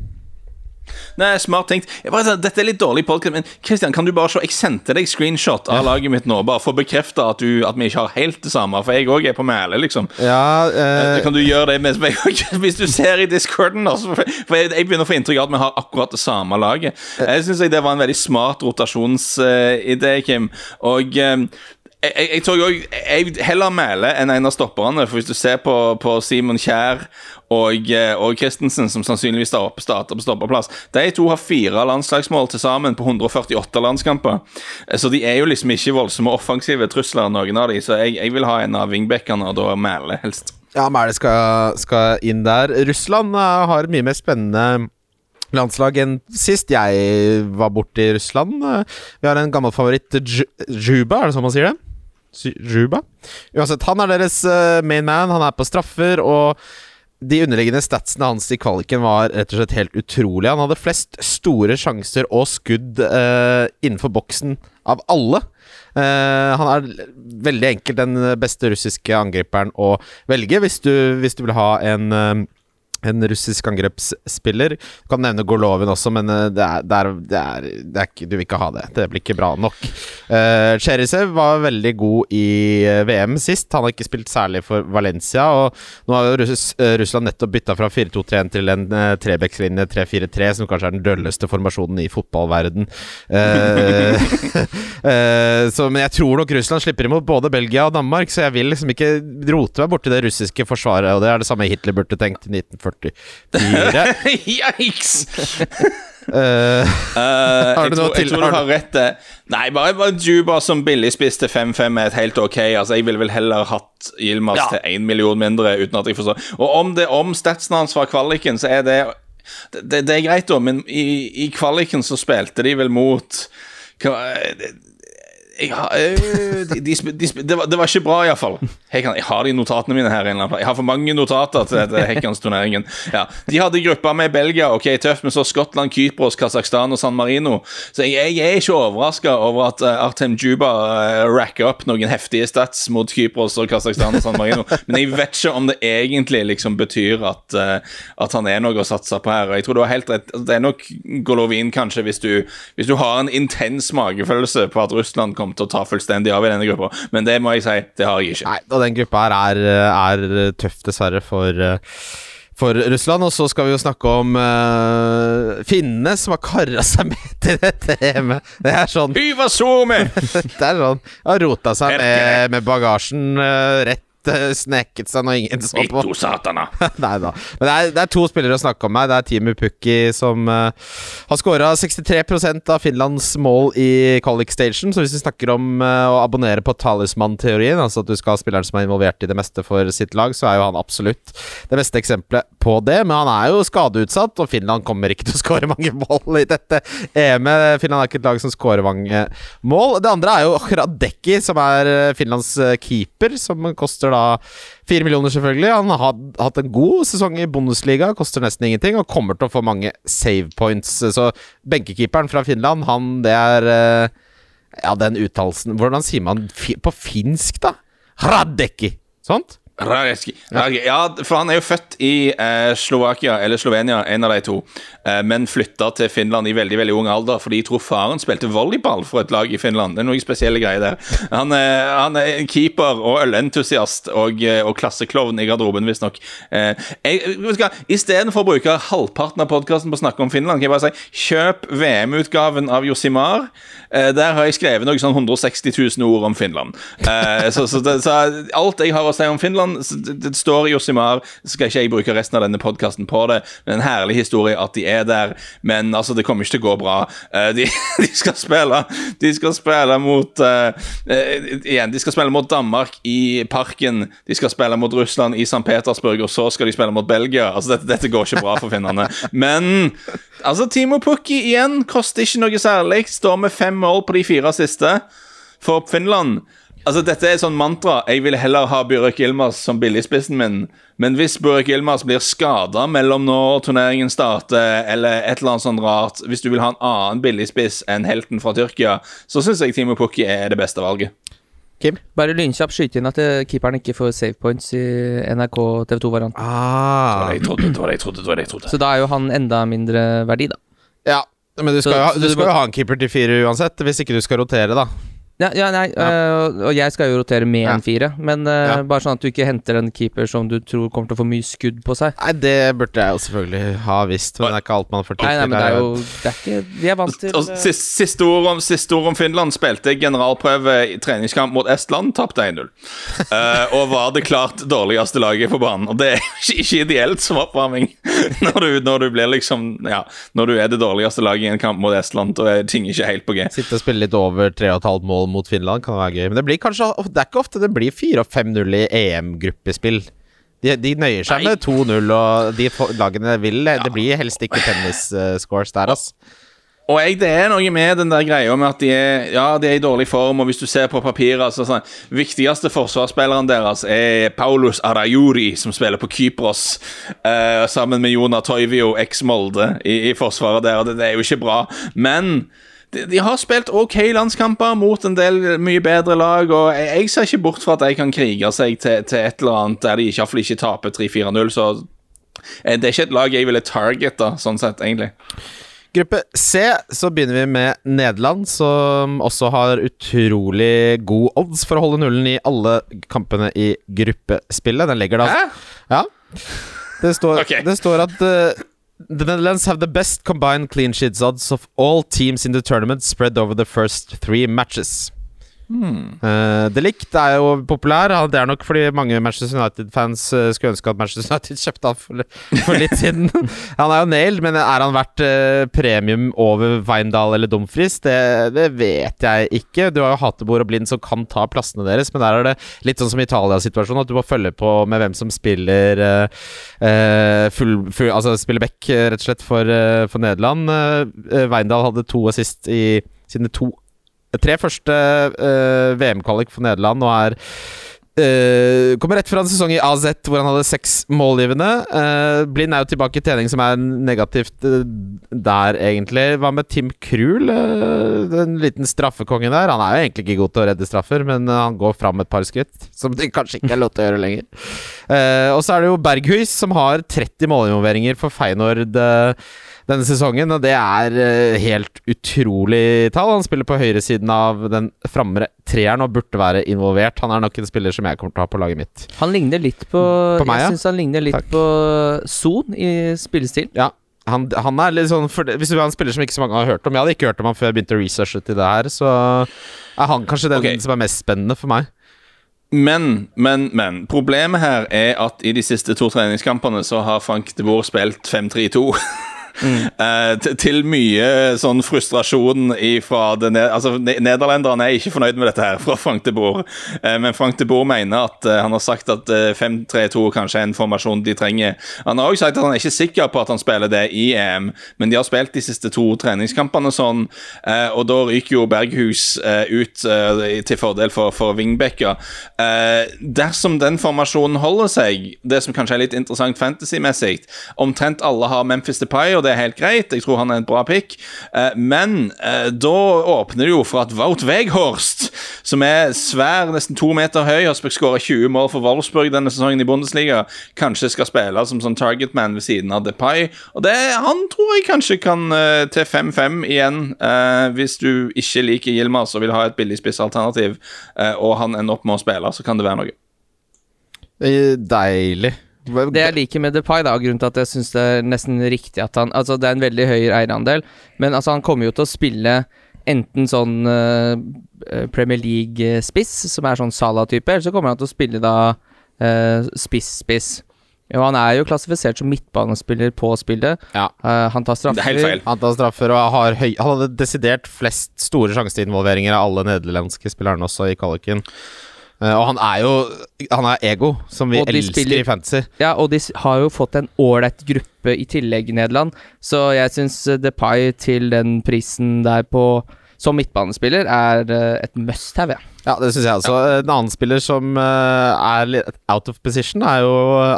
Nei, smart tenkt. Bare, dette er litt dårlig podcast, men Christian, kan du bare se Jeg sendte deg screenshot av laget mitt nå, bare for å bekrefte at, du, at vi ikke har helt det samme. For jeg òg er på mæle, liksom. Ja, eh, Kan du gjøre det med Hvis du ser i discorden, da, for jeg, jeg begynner å få inntrykk av at vi har akkurat det samme laget. Jeg syns det var en veldig smart rotasjonsidé, Kim. Og eh, jeg, jeg, jeg jeg, heller Mæle enn en av stopperne. For hvis du ser på, på Simon Kjær og, eh, og Christensen, som sannsynligvis starter på stoppeplass. De to har fire landslagsmål til sammen på 148 landskamper. Eh, Så de er jo liksom ikke voldsomme offensive trusler, noen av de. Så jeg, jeg vil ha en av wingbackene, og da Mæle helst. Ja, Mæle skal, skal inn der. Russland eh, har mye mer spennende landslag enn sist jeg var borte i Russland. Vi har en gammel favoritt, Juba, er det sånn man sier det? Juba? Uansett, han er deres main man. Han er på straffer, og de underliggende statsene hans i kvaliken var rett og slett helt utrolige. Han hadde flest store sjanser og skudd uh, innenfor boksen av alle. Uh, han er veldig enkelt den beste russiske angriperen å velge hvis du, hvis du vil ha en eh, en russisk angrepsspiller. Du kan nevne Golovin også, men eh, det er, det er, det er, det er ikke, du vil ikke ha det. Det blir ikke bra nok. Uh, Cherisev var veldig god i eh, VM sist. Han har ikke spilt særlig for Valencia. Og nå har jo Russ, Russland nettopp bytta fra 4-2-3-1 til en uh, trebekslinje 3-4-3, som kanskje er den dølleste formasjonen i fotballverden. Uh, uh, så, men jeg tror nok Russland slipper imot både Belgia og Danmark, så jeg vil liksom ikke rote meg borti det russiske forsvaret, og det er det samme Hitler burde tenkt i 1944. Yikes! Eh, Eh, Har jeg, du noe tror, jeg tror du har rett. det. Nei, bare, bare Juba som billigspiste til 5-5 er et helt ok. Altså, Jeg ville vel heller hatt Yilmaz Ja. til 1 million mindre, uten at jeg forstår. Og om, det, om statsen hans var kvaliken, så er det Det, det er greit, da, men i, i kvaliken så spilte de vel mot hva, det, har, øh, de, de, de, det, var, det var ikke bra, iallfall. Jeg, jeg har de notatene mine her. Jeg har for mange notater til dette Hekkans-turneringen. Ja. De hadde gruppa med Belgia, ok, tøft, men så Skottland, Kypros, Kasakhstan og San Marino. Så jeg, jeg er ikke overraska over at uh, Artem Juba uh, racker opp noen heftige stats mot Kypros og Kasakhstan og San Marino. Men jeg vet ikke om det egentlig liksom betyr at, at han er noe å satse på her. Jeg tror du har helt rett. Det er nok Golovin, kanskje, hvis du, hvis du har en intens magefølelse på at Russland kommer kommer til å ta fullstendig av i denne gruppa, men det må jeg si, det har jeg ikke. Nei, og den gruppa her er, er tøff, dessverre, for uh, for Russland. Og så skal vi jo snakke om uh, finnene som har kara seg med til dette EM-et. Det er sånn Hyva Det er sånn Har rota seg med, med bagasjen uh, rett sneket seg når ingen så på. Satana. Nei da. Men det er, det er to spillere å snakke om her. Det er Timu Pukki som uh, har skåra 63% av Finlands mål i Colic Station. Så hvis vi snakker om uh, å abonnere på talisman-teorien, altså at du skal ha spilleren som er involvert i det meste for sitt lag, så er jo han absolutt det beste eksempelet på det. Men han er jo skadeutsatt, og Finland kommer ikke til å skåre mange mål i dette EM-et. Finland er ikke et lag som skårer mange mål. Det andre er jo Radekki, som er Finlands keeper, som koster da fire millioner, selvfølgelig. Han har hatt en god sesong i Bundesliga, koster nesten ingenting, og kommer til å få mange save points. Så benkekeeperen fra Finland, han det er eh, Ja, den uttalelsen Hvordan sier man på finsk, da? Radecki. Sånt? Radeski. Ja, for han er jo født i eh, Slovakia, eller Slovenia, en av de to, eh, men flytta til Finland i veldig veldig ung alder fordi jeg tror faren spilte volleyball for et lag i Finland. Det er noen spesielle greier der. Han er, han er keeper og ølentusiast og, eh, og klasseklovn i garderoben, visstnok. Eh, Istedenfor å bruke halvparten av podkasten på å snakke om Finland, kan jeg bare si kjøp VM-utgaven av Josimar. Eh, der har jeg skrevet noe sånn 160 000 ord om Finland. Eh, så, så, det, så alt jeg har å si om Finland, så det, står Josimar. Skal ikke jeg bruke resten av denne podkasten på det. Men en herlig historie at de er der. Men altså, det kommer ikke til å gå bra. Eh, de, de skal spille De skal spille mot eh, Igjen, de skal spille mot Danmark i Parken. De skal spille mot Russland i St. Petersburg, og så skal de spille mot Belgia. Altså, dette, dette går ikke bra for finnene. Men altså, Timo Pukki igjen koster ikke noe særlig. Står med fem mål på de fire siste for Finland. Altså, Dette er et sånn mantra. Jeg vil heller ha Burek Yilmaz som billigspissen min. Men hvis Burek Yilmaz blir skada mellom når turneringen starter, eller et eller annet sånt rart Hvis du vil ha en annen billigspiss enn helten fra Tyrkia, så syns jeg Timo Pukki er det beste valget. Kim? Bare lynkjapt skyte inn at eh, keeperen ikke får save points i NRK TV2-varianten. Var Ah. det jeg trodde, det var det jeg trodde. det var det jeg trodde. Så da er jo han enda mindre verdi, da. Ja. Men du skal, Så- jo ha, du du skal må- jo ha en keeper til fire uansett, hvis ikke du skal rotere, da. Ja, ja nei, øh, og jeg skal jo rotere med Ja. en fire, men øh, Ja. bare sånn at du ikke henter en keeper som du tror kommer til å få mye skudd på seg. Nei, det burde jeg jo selvfølgelig ha visst, men det er ikke alt man får tid Nei, nei, men det er jo det er ikke, Vi er vant til Og øh, siste, siste, ord om, siste ord om Finland spilte generalprøve i treningskamp mot Estland, tapte 1-0. Eh, og var det klart dårligste laget på banen. Og det er ikke, ikke ideelt som oppvarming når du, når du blir liksom Ja, når du er det dårligste laget i en kamp mot Estland, da er ting ikke helt på G. Sitte og spille litt over 3,5 mål mot Finland kan være gøy. Men det blir kanskje Det er ikke ofte det blir 4-5-0 i EM-gruppespill. De, de nøyer seg Nei. med 2-0, og de lagene vil Det blir helst ikke tennis-scores der, altså. Og jeg, det er noe med den der greia med at de er, ja, de er i dårlig form, og hvis du ser på papiret altså, sånn, Viktigste forsvarsspilleren deres er Paulus Arajuri, som spiller på Kypros, eh, sammen med Jona Toivio, eks-Molde, i, i forsvaret der, og det, det er jo ikke bra. Men de, de har spilt OK landskamper mot en del mye bedre lag, og jeg, jeg ser ikke bort fra at de kan krige seg til, til et eller annet der de ikke, i hvert fall ikke taper 3-4-0, så eh, det er ikke et lag jeg ville targeta, sånn sett, egentlig. Gruppe C så begynner vi med Nederland, som også har utrolig god odds for å holde nullen i alle kampene i gruppespillet. Den legger da Hæ? Ja. Det står, okay. det står at uh, The Netherlands have the best combined clean sheets odds of all teams in the tournament spread over the first three matches. Uh, Delict er jo populær. Det er nok fordi mange Manchester United-fans uh, skulle ønske at Manchester United kjøpte han for, for litt siden. han er jo nailed, men er han verdt uh, premium over Weindal eller Dumfries? Det, det vet jeg ikke. Du har jo Hatebor og Blind som kan ta plassene deres, men der er det litt sånn som Italia-situasjonen, at du må følge på med hvem som spiller uh, full, full, Altså spiller back, rett og slett, for, for Nederland. Weindal hadde to assist i sine to tre første uh, VM-kvalik for Nederland og er uh, Kommer rett fra en sesong i AZ hvor han hadde seks målgivende. Uh, Blind er jo tilbake i trening, som er negativt uh, der, egentlig. Hva med Tim Krul? Uh, den liten straffekongen der. Han er jo egentlig ikke god til å redde straffer, men uh, han går fram et par skritt, som det kanskje ikke er lov til å gjøre lenger. Og så er det jo Berghuis som har 30 målinvolveringer for Feyenoord eh, denne sesongen, og det er eh, helt utrolig tall. Han spiller på høyresiden av den framre treeren og burde være involvert. Han er nok en spiller som jeg kommer til å ha på laget mitt. Han ligner litt på, På meg, ja? Jeg syns han ligner litt Takk. på Son i spillestil. Ja, han, han er litt sånn for, Hvis du er en spiller som ikke så mange har hørt om Jeg hadde ikke hørt om han før jeg begynte å researche til det her, så er han kanskje den okay. som er mest spennende for meg. Men, men, men. Problemet her er at i de siste to treningskampene så har Frank de Boer spilt 5-3-2. Eh, til- mye sånn frustrasjon ifra det altså, Nederlenderne er ikke fornøyd med dette her fra Frank de Boer. Eh, men Frank de Boer mener at eh, han har sagt at eh, 5-3-2 kanskje er en formasjon de trenger. Han har også sagt at han er ikke sikker på at han spiller det i EM, men de har spilt de siste to treningskampene sånn, og da ryker jo Berghus ut til fordel for, for Vingbekker. Eh, dersom den formasjonen holder seg, det som kanskje er litt interessant fantasy-messig Omtrent alle har Memphis Depay, og det er helt greit. Jeg tror han er en bra pick. Eh, men eh, da åpner det jo for at Wout Weghorst, som er svær, nesten to meter høy, har skåra 20 mål for Wolfsburg denne sesongen i Bundesliga, kanskje skal spille som sånn targetman ved siden av Depay. Og det, han tror jeg kanskje kan eh, til 5-5 igjen, hvis du ikke liker Yilmaz og vil ha et billig spissalternativ, og han ender opp med å spille, så kan det være noe. Deilig. Det jeg liker med Depay, da, og grunnen til at jeg syns det er nesten riktig at han Altså, det er en veldig høy eierandel, men altså, han kommer jo til å spille enten sånn uh, Premier League-spiss, som er sånn Salah-type, eller så kommer han til å spille da eh, spiss-spiss. Og han er jo klassifisert som midtbanespiller på spillet. Ja. Uh, han tar straffer. Det er helt feil. Han tar straffer og har høy Han hadde desidert flest store sjanseinvolveringer av alle nederlandske spillerne også i kvaliken. Eh, og han er jo Han er ego, som vi elsker spiller- i fantasy. Ja, og de har jo fått en ålreit gruppe i tillegg, Nederland. Så jeg syns Depay til den prisen der på som midtbanespiller er eh, et must have, ja. Ja, det syns jeg også. En annen spiller som eh, er litt out of position, er jo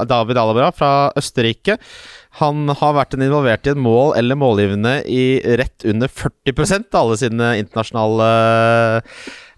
David Alabra fra Østerrike. Han har vært en involvert i et mål eller målgivende i rett under 40 av alle sine internasjonale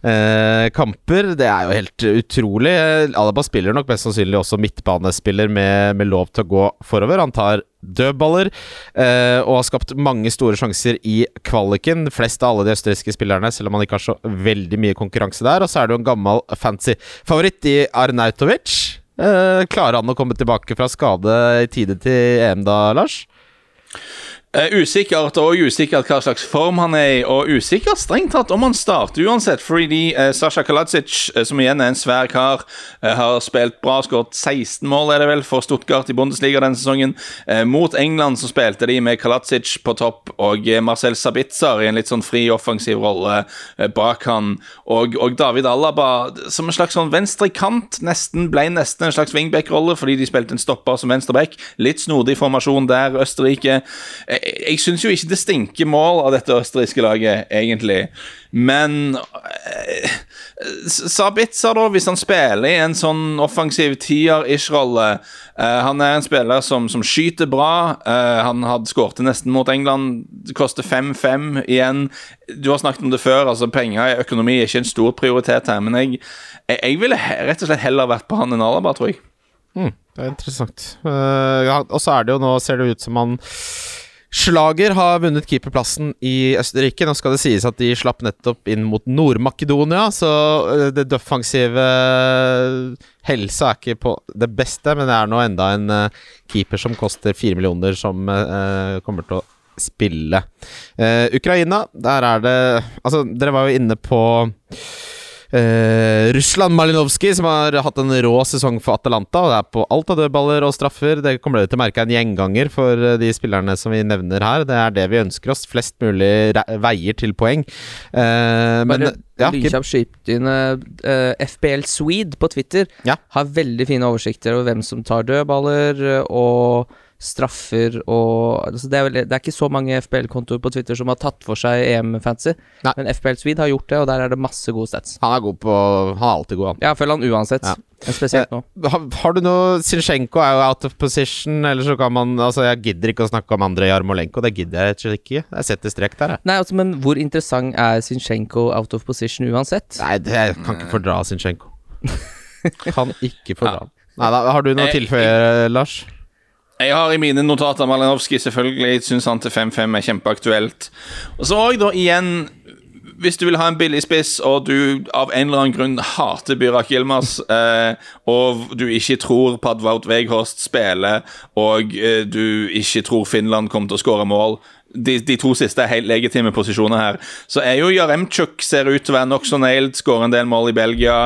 eh, kamper. Det er jo helt utrolig. Alaba spiller nok mest sannsynlig også midtbanespiller med, med lov til å gå forover. Han tar dødballer eh, og har skapt mange store sjanser i kvaliken. Flest av alle de østerrikske spillerne, selv om han ikke har så veldig mye konkurranse der. Og så er det jo en gammel fancy favoritt i Arnautovic. Eh, klarer han å komme tilbake fra skade i tide til EM da, Lars? Eh, usikkert, og usikkert hva slags form han er i, og usikkert strengt tatt om han starter uansett, fordi uh, Sasha Kaladzic, eh, som igjen er en svær kar, har spilt bra, skåret 16 mål, er det vel, for Stuttgart i Bundesliga denne sesongen. Mot England så spilte de med Kaladzic på topp og Marcel Sabitzer i en litt sånn fri offensiv rolle bak han, og, og David Alaba som en slags sånn venstrekant, nesten ble nesten en slags wingback-rolle, fordi de spilte en stopper som venstreback. Litt snodig formasjon der, Østerrike. Jeg, jeg syns jo ikke det stinker mål av dette østerrikske laget, egentlig. Men eh, Sabitzer, da, hvis han spiller i en sånn offensiv tier-ish-rolle eh, Han er en spiller som, som skyter bra. eh, han hadde skåret nesten mot England. Det koster 5-5 igjen. Du har snakket om det før. altså Penger, økonomi, er ikke en stor prioritet her. Men jeg, jeg, jeg ville rett og slett heller vært på han enn Alaba, tror jeg. Det er interessant. Uh, ja, og så er det jo nå, ser det ut som han Slager har vunnet keeperplassen i Østerrike. Nå skal det sies at de slapp nettopp inn mot Nord-Makedonia, så eh, det defensive helsa er ikke på det beste, men det er nå enda en eh, keeper som koster fire millioner, som uh, kommer til å spille. Uh, Ukraina, der er det Altså, dere var jo inne på Eh, Russland Malinovskij, som har hatt en rå sesong for Atalanta. Og det er på alt av dødballer og straffer. Det kommer dere til å merke er en gjenganger for eh, de spillerne som vi nevner her. Det er det vi ønsker oss. Flest mulig veier til poeng. Men Bare ja, Kim. lynkjapt skyte inn eh, FBL Swede på Twitter. Ja. Har veldig fine oversikter over hvem som tar dødballer og straffer og altså det, er veldig, det er ikke så mange FPL-kontoer på Twitter som har tatt for seg EM-fancy, men FPL Swede har gjort det, og der er det masse gode stats. han er god på Han er alltid god, han. Jeg følger han uansett, Ja. spesielt nå. Har, har du noe Sinchenko er jo out of position, eller så kan man Altså, jeg gidder ikke å snakke om Andrej Jarmolenko. Det gidder jeg rett og slett ikke. Jeg setter strek der, jeg. Nei, altså, men hvor interessant er Sinchenko out of position uansett? Nei, det, jeg kan ikke fordra Sinchenko. Kan ikke fordra han. Nei da, Har du noe å Eh, tilføye, Lars? Jeg har i mine notater Malinowski, selvfølgelig. Syns han til 5-5 er kjempeaktuelt. Og så òg, da, igjen Hvis du vil ha en billig spiss, og du av en eller annen grunn hater Byrak Yilmaz, eh, og du ikke tror Wout Weghorst spiller, og eh, du ikke tror Finland kommer til å skåre mål de, de to siste er helt legitime posisjoner her. Så er jo Jaremchuk ser ut til å være nokså nailed, skårer en del mål i Belgia.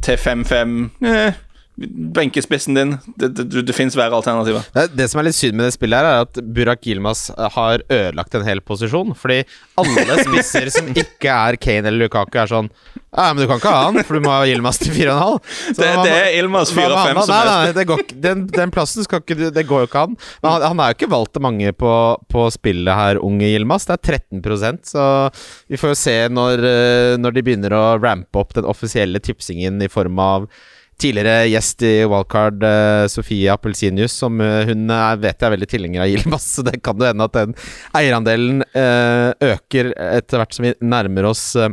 Til 5-5 eh, Benkespissen din. Det, det, det, fins verre alternativer. Det, det som er litt synd med det spillet, her er at Burak Yilmaz har ødelagt en hel posisjon. Fordi alle spisser som ikke er Kane eller Lukaku, er sånn Ja, men du kan ikke ha han, for du må ha Yilmaz til 4,5. Det, det er Ilmaz hva med han 4-5 da? som er nei, det går, den, den plassen skal ikke Det går jo ikke an. Men han, han er jo ikke valgt av mange på, på spillet her, unge Yilmaz. Det er 13% så vi får jo se når, eh, når de begynner å rampe opp den offisielle tipsingen i form av Tidligere gjest i Wildcard, eh, Sofie Appelsinius, som eh, hun er, vet jeg er veldig tilhenger av Yilmaz, så det kan jo hende at den eierandelen eh, øker etter hvert som vi nærmer oss eh,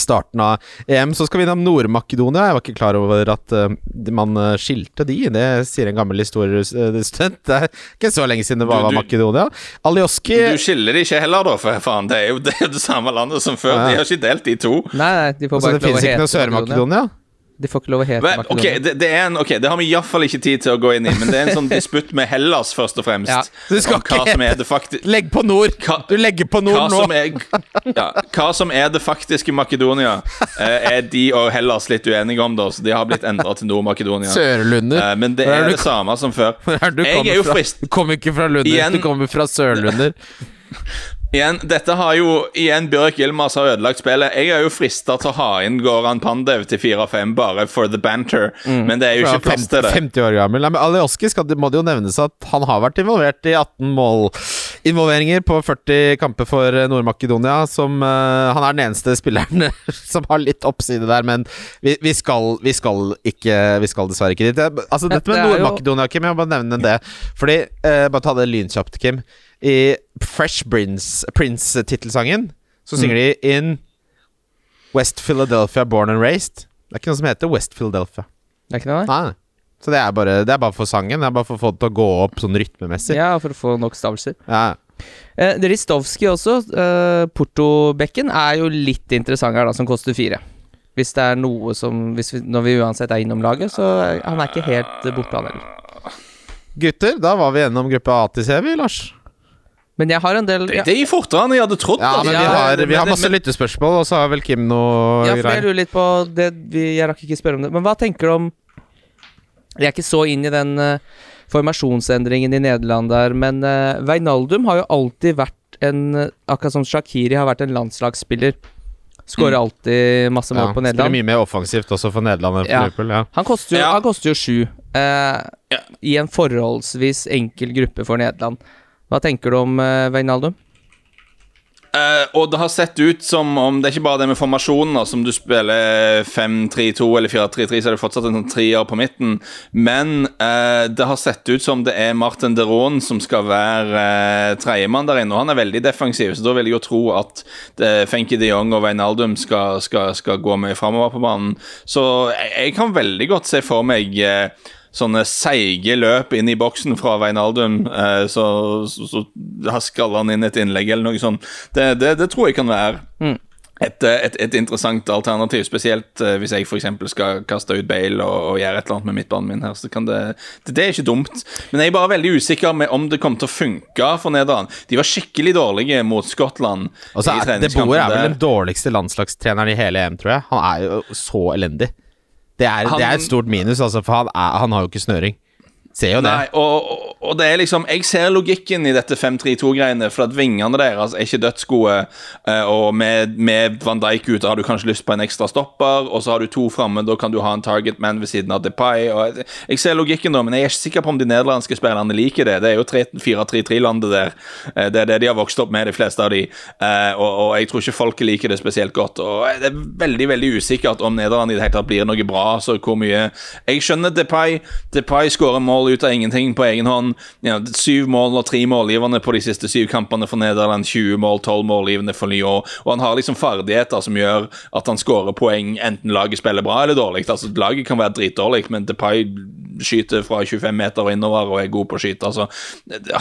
starten av EM. Så skal vi innom Nord-Makedonia. Jeg var ikke klar over at eh, man eh, skilte de. Det sier en gammel historiestudent. Det er ikke så lenge siden det var, Du- du- Makedonia. Alioski Du skiller de ikke heller, da, for faen. Det er jo det, er jo det samme landet som før. Ja. De har ikke delt de to. Nei, nei, de får bare bare det ikke lov å finnes ikke noe Sør-Makedonia? De får ikke lov å hete Men, Makedonia. Okay, det, det, er en, ok, det har vi iallfall ikke tid til å gå inn i, men det er en sånn disputt med Hellas, først og fremst. Ja. Du skal ikke hete- Legg på nord! Hva- Du legger på hva nord nå! som, er, ja, hva som er det faktiske Makedonia, eh, er de og Hellas litt uenige om, da, så de har blitt endra til Nord-Makedonia. Sørlunder. Eh, men det er, er du det samme som før. Er du Jeg kommer er jo fra? frist- Du kommer ikke fra Lunder, Igjen- du kommer fra Sørlunder. Igjen, dette har jo Igjen, Bjørk Yilmaz har ødelagt spillet. Jeg er jo frista til å ha inn Goran Pandev til 4-5 bare for the banter, men det er jo ikke plass til det. 50 år gammel. Nei, men Alioski skal, må det jo nevnes at han har vært involvert i 18 målinvolveringer på 40 kamper for eh, Nord-Makedonia. Som eh, Han er den eneste spilleren som har litt oppside der, men vi, vi, skal, vi skal ikke Vi skal dessverre ikke dit. Det- Altså, dette, dette med det Nord-Makedonia, Kim, jeg må bare nevne det. Fordi uh, Bare ta det lynkjapt, Kim. I Fresh Prince- Prince-tittelsangen så synger de In West Philadelphia Born and Raised. Det er ikke noe som heter West Philadelphia. Det er ikke noe, nei? Så det er, bare, det er bare for sangen. Det er bare for å få det til å gå opp sånn rytmemessig. Ja, for å få nok stavelser. Ja. Eh, Ristovski også, eh, Porto-bekken, er jo litt interessant her, da, som koster fire. Hvis det er noe som hvis vi, Når vi uansett er innom laget, så er han er ikke helt eh, borte, han heller. Gutter, da var vi gjennom gruppe A til C, vi, Lars. Men jeg har en del Det, ja, det gikk fortere enn jeg hadde trodd. Ja, altså. men vi har, vi har masse men- lyttespørsmål, og så har vel Kim noe ja, for jeg lurer litt på det, vi, Jeg rakk ikke spørre om det. Men hva tenker du om Jeg er ikke så inn i den uh, formasjonsendringen i Nederland der, men uh, Veinaldum har jo alltid vært en eh, Akkurat som Shakiri har vært en landslagsspiller. Skårer alltid masse mål Ja, på spiller Nederland. mye mer offensivt også for Nederland enn for Ja. Liverpool. Ja. Han koster jo, Ja. han koster jo sju uh, Ja. i en forholdsvis enkel gruppe for Nederland. Hva tenker du om uh, Wijnaldum? Eh, og det har sett ut som om Det er ikke bare det med formasjonen, da, som du spiller 5-3-2 eller 4-3-3, så er det fortsatt en sånn trier på midten. Men uh, det har sett ut som det er Martin Deron som skal være uh, tredjemann der inne. Og han er veldig defensiv, så da vil jeg jo tro at det, Fenky de Jong og Veinaldum skal, skal, skal gå mye framover på banen. Så jeg, jeg kan veldig godt se for meg eh, sånne seige løp inn i boksen fra Veinaldum, eh, så, så, så hasker han inn et innlegg eller noe sånt. Det, det, det tror jeg kan være Mm. et, eh, et, et interessant alternativ, spesielt eh, hvis jeg f.eks. skal kaste ut Bale og, og gjøre et eller annet med midtbanen min her. Så kan det, det, det er ikke dumt. Men jeg er bare veldig usikker med om det kom til å funke for Nederland. De var skikkelig dårlige mot Skottland. Altså, så De Boer er vel den dårligste landslagstreneren i hele EM, tror jeg. Han er jo så elendig. Det er, det er et stort minus, altså, for han, er, han har jo ikke snøring. Ser jo det. Nei, og, og- det er liksom Jeg ser logikken i dette 5-3-2-greiene, for at vingene deres er ikke dødsgode. eh, Og med, med Van Dijk ute har du kanskje lyst på en ekstra stopper, og så har du to framme, da kan du ha en target man ved siden av Depay. Jeg- jeg ser logikken, da, men jeg er ikke sikker på om de nederlandske spillerne liker det. Det er jo 4-3-3-landet der. Eh, Det er det de har vokst opp med, de fleste av de. Eh, Og, og jeg tror ikke folket liker det spesielt godt. Og det er veldig veldig usikkert om Nederland i det hele tatt blir noe bra. Så hvor mye Jeg skjønner Depay. Depay skårer mål mål ut av ingenting på egen hånd. Ja, syv mål og tre målgivende på de siste syv kampene for Nederland. 20 mål, 12 målgivende for Lyon. Og han har liksom ferdigheter som gjør at han skårer poeng enten laget spiller bra eller dårlig. Altså, laget kan være dritdårlig, men Depay skyter fra 25 meter og innover og er god på å skyte. Altså,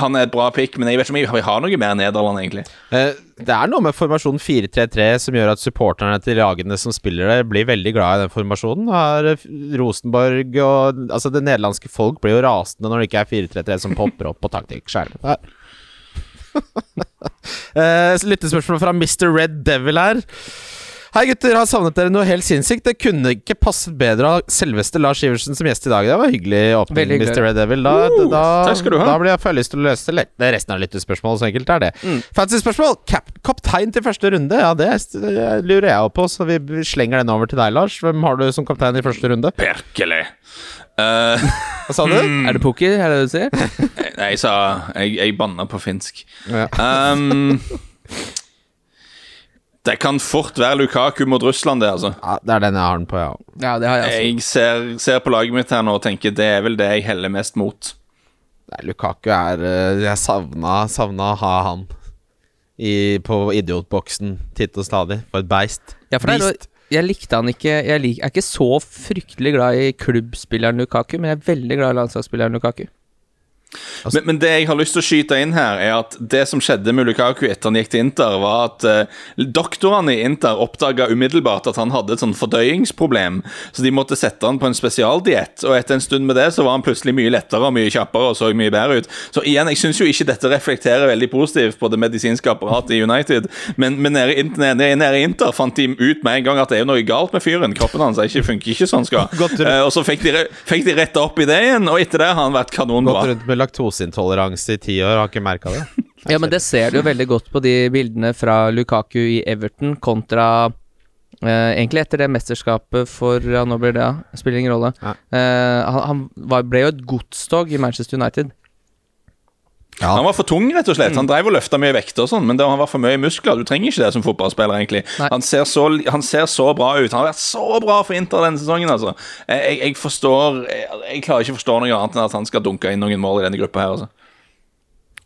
han er et bra pick, men jeg vet ikke om jeg har noe mer Nederland, egentlig. Eh, Det er noe med formasjonen 4-3-3 som gjør at supporterne til lagene som spiller det, blir veldig glad i den formasjonen. Har eh, Rosenborg og Altså, det nederlandske folk blir jo rasende når det ikke er 4-3-3 som popper opp på taktikk sjøl. Eh, Lyttespørsmål fra Mr. Red Devil her. Hei gutter, har savnet dere noe helt sinnssykt. Det kunne ikke passet bedre av selveste Lars Iversen som gjest i dag. Det var hyggelig åpning, Mr. Red Devil. Da, da, takk skal du ha. da blir jeg får lyst til å løse le- det resten av lyttespørsmålet. Så enkelt er det. Mm. Fancy spørsmål. Cap kaptein til første runde? Ja, det er- lurer jeg på, så vi slenger den over til deg, Lars. Hvem har du som kaptein i første runde? Perkele. Uh, Hva sa du? Er det pukki, er det det du sier? nei, jeg sa Jeg, jeg banna på finsk. Ja. Um, det kan fort være Lukaku mot Russland, det, altså. ja, det er den jeg har den på, ja. Ja, det har jeg altså. Jeg ser, ser på laget mitt her nå og tenker det er vel det jeg heller mest mot. Nei, Lukaku er eh, Jeg savna, savna å ha han i, på idiotboksen titt og stadig. For et beist. Ja, for det er jeg likte han ikke Jeg lik, er ikke så fryktelig glad i klubbspilleren Lukaku, men jeg er veldig glad i landslagsspilleren Lukaku. Men, men det jeg har lyst til å skyte inn her, er at det som skjedde med Lukaku etter han gikk til Inter, var at eh, doktorene i Inter oppdaga umiddelbart at han hadde et sånn fordøyingsproblem, så de måtte sette han på en spesialdiett. Og etter en stund med det så var han plutselig mye lettere og mye kjappere og så mye bedre ut. Så igjen, jeg syns jo ikke dette reflekterer veldig positivt på det medisinske apparatet i United, men, men nede, i nede, nede i Inter fant de ut med en gang at det er noe galt med fyren. Kroppen hans ikke, funker ikke sånn skal. Eh, og så fikk de, fikk de retta opp i det igjen, og etter det har han vært kanonbra. Laktoseintoleranse i ti år, har ikke merka det. Ja, men det ser du jo veldig godt på de bildene fra Lukaku i Everton kontra Uh, Egentlig etter det mesterskapet for Ja, nå blir det, ja. Spiller ingen rolle. Eh, han han var, ble jo et godstog i Manchester United. Ja. Han var for tung, rett og slett. Han drev og løfta mye vekter, og sånn, men det, han var for mye muskler. Du trenger ikke det som fotballspiller. egentlig han ser, så, han ser så bra ut. Han har vært så bra for Inter denne sesongen. altså Jeg, jeg, forstår jeg, jeg klarer ikke å forstå noe annet enn at han skal dunke inn noen mål i denne gruppa her. altså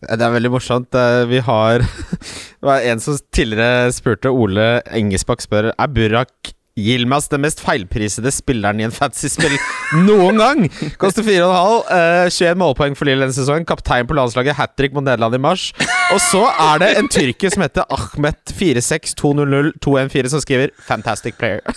Det er veldig morsomt. Vi har Det var en som tidligere spurte Ole Engesbakk spør Er Burak Yilmaz den mest feilprisede spilleren i en fantasy-spill noen gang? Koster 4,5. Uh, 21 målpoeng for Lille denne sesongen. Kaptein på landslaget. Hat trick mot Nederland i mars. Og så er det en tyrker som heter Ahmet 46200-214 som skriver 'Fantastic player'.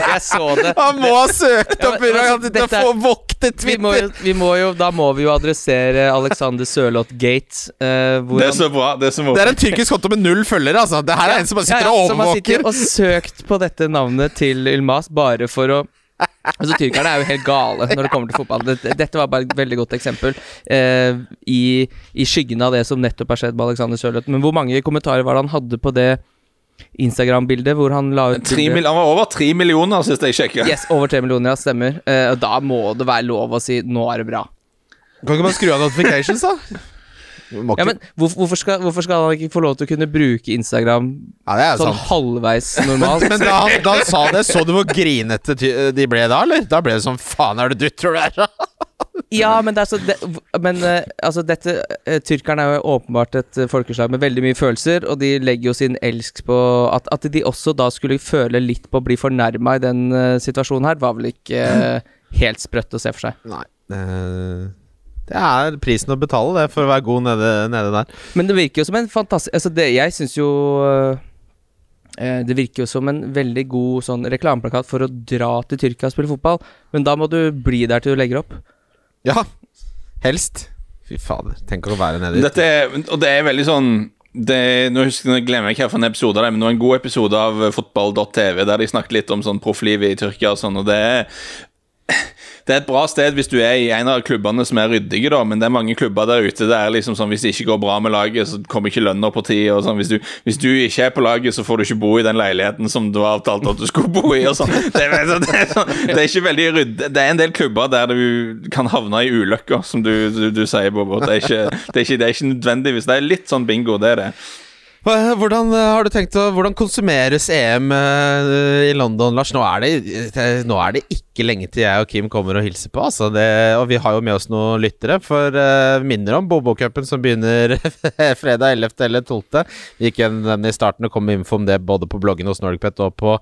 Jeg så det. Han må ha søkt Ja, men, men, altså, dette får vokte Vi må, Twitter! vi må jo, da må vi jo adressere Alexander Sørloth-gate. eh, Det er så bra. Det er så Det er en tyrkisk konto med null følgere, altså. Det her er en som bare sitter Ja, ja, og overvåker. og søkt på dette navnet til Ylmas bare for å Altså Tyrkerne er jo helt gale når det kommer til fotball. Dette, var bare et veldig godt eksempel eh, i, i skyggen av det som nettopp har skjedd med Alexander Sørloth. Men hvor mange kommentarer var det han hadde på det Instagram-bildet hvor han la ut Tre han var over tre millioner sist jeg sjekka. Yes, over tre millioner, ja, stemmer. Eh, og da må det være lov å si 'nå er det bra'. Kan ikke man skru av notifications, da? Ja, men hvorfor, skal, hvorfor skal han ikke få lov til å kunne bruke Instagram ja, det sånn sant. halvveis normalt? Men da han, da han sa det, så du hvor grinete de ble da, eller? Da ble det sånn Faen, er det du tror det er? Ja, men det er så det, Men eh, altså, dette uh, Tyrkerne er jo åpenbart et eh, folkeslag med veldig mye følelser, og de legger jo sin elsk på at, at de også da skulle føle litt på å bli fornærma i den uh, situasjonen her, var vel ikke uh, helt sprøtt å se for seg. Nei. eh, det er prisen å betale, det, for å være god nede, nede der. Men det virker jo som en fantastisk Altså, det, jeg syns jo eh, Det virker jo som en veldig god sånn reklameplakat for å dra til Tyrkia og spille fotball, men da må du bli der til du legger opp. Ja, helst. Fy fader, tenk å være nede Dette er, og det er veldig sånn det, nå husker jeg, glemmer jeg ikke hvilken episode det er, men det var en god episode av fotball.tv der de snakket litt om sånn profflivet i Tyrkia og sånn, og det er det er et bra sted hvis du er i en av klubbene som er ryddige, da, men det er mange klubber der ute det er liksom sånn hvis det ikke går bra med laget, så kommer ikke lønna på tid. sånn. Hvis du, hvis du ikke er på laget, så får du ikke bo i den leiligheten som du har avtalt at du skulle bo i. og sånn. Det, det, er sånn, det er ikke veldig ryddig. Det er en del klubber der du kan havne i ulykker, som du, du, du sier, Bobo. Det er, ikke, ikke, det er ikke nødvendigvis Det er litt sånn bingo, det er det. Hvordan eh, har du tenkt å Hvordan konsumeres EM eh, i London, Lars? Nå er, det, nå er det ikke lenge til jeg og Kim kommer og hilser på. Altså det, og vi har jo med oss noen lyttere. For uh, minner om Bobo-cupen som begynner fredag 11. eller 12. Vi gikk gjennom den i starten og kom info om det både på bloggen hos NordicPet og på,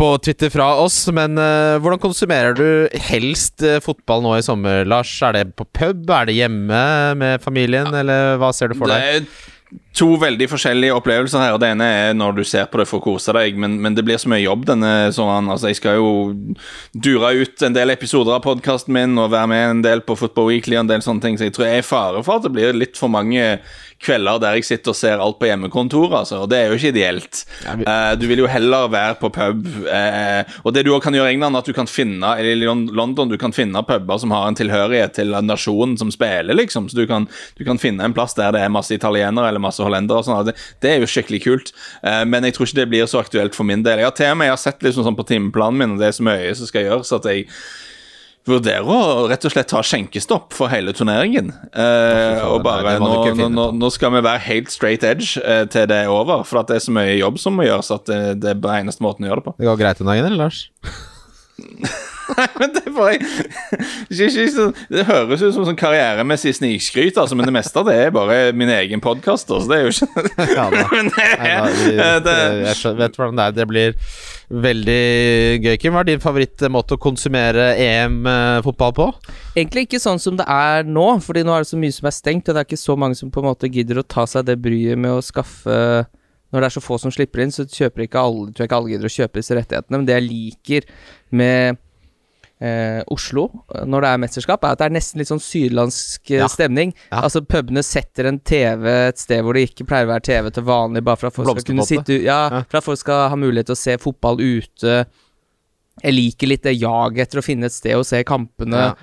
på Twitter fra oss. Men uh, hvordan konsumerer du helst fotball nå i sommer, Lars? Er det på pub? Er det hjemme med familien, eller hva ser du for deg? er to veldig forskjellige opplevelser her. Det ene er når du ser på det for å kose deg, men, men det blir så mye jobb denne sånn, Altså, jeg skal jo dure ut en del episoder av podkasten min og være med en del på Football Weekly og en del sånne ting, så jeg tror jeg er i fare for at det blir litt for mange kvelder der jeg sitter og ser alt på hjemmekontoret, altså, og det er jo ikke ideelt. Eh, du vil jo heller være på pub. eh, og det du også kan gjøre i England, at du kan finne eller i London du kan finne puber som har en tilhørighet til nasjonen som spiller, liksom. Så du kan, du kan finne en plass der det er masse italienere eller masse hollendere. og sånn. Det, det er jo skikkelig kult. Eh, men jeg tror ikke det blir så aktuelt for min del. Jeg har til og med jeg har sett liksom sånn på timeplanen min, og det er så mye som skal gjøres, at jeg vurderer å rett og slett ta skjenkestopp for hele turneringen. Eh, og bare nå, nå, nå, skal vi være helt straight edge eh, til det er over, for det er så mye jobb som må gjøres at det, det er eneste måten å gjøre det på. Det går greit om dagen, eller, Lars? Nei, men det bare ikke, ikke, så- Det høres ut som sånn karrieremessig snikskryt, altså, men det meste av det er bare min egen podkast, Altså, det er jo ikke Ja, da. Men det, Nei, da, vi, eh, det, jeg vet hvordan det er. Det blir veldig gøy. Kim, hva er din favorittmåte å konsumere EM-fotball på? Egentlig ikke sånn som det er nå, Fordi nå er det så mye som er stengt, og det er ikke så mange som på en måte gidder å ta seg det bryet med å skaffe Når det er så få som slipper inn, så kjøper ikke alle, tror jeg ikke alle gidder å kjøpe disse rettighetene. Men det jeg liker med eh, Oslo når det er mesterskap, er at det er nesten litt sånn sydlandsk eh, Ja. stemning. Ja. Altså Pubene setter en TV et sted hvor det ikke pleier å være TV til vanlig, bare for at folk skal kunne sitte ja, Ja. for at folk skal ha mulighet til å se fotball ute. Jeg liker litt det jaget etter å finne et sted å se kampene. Ja.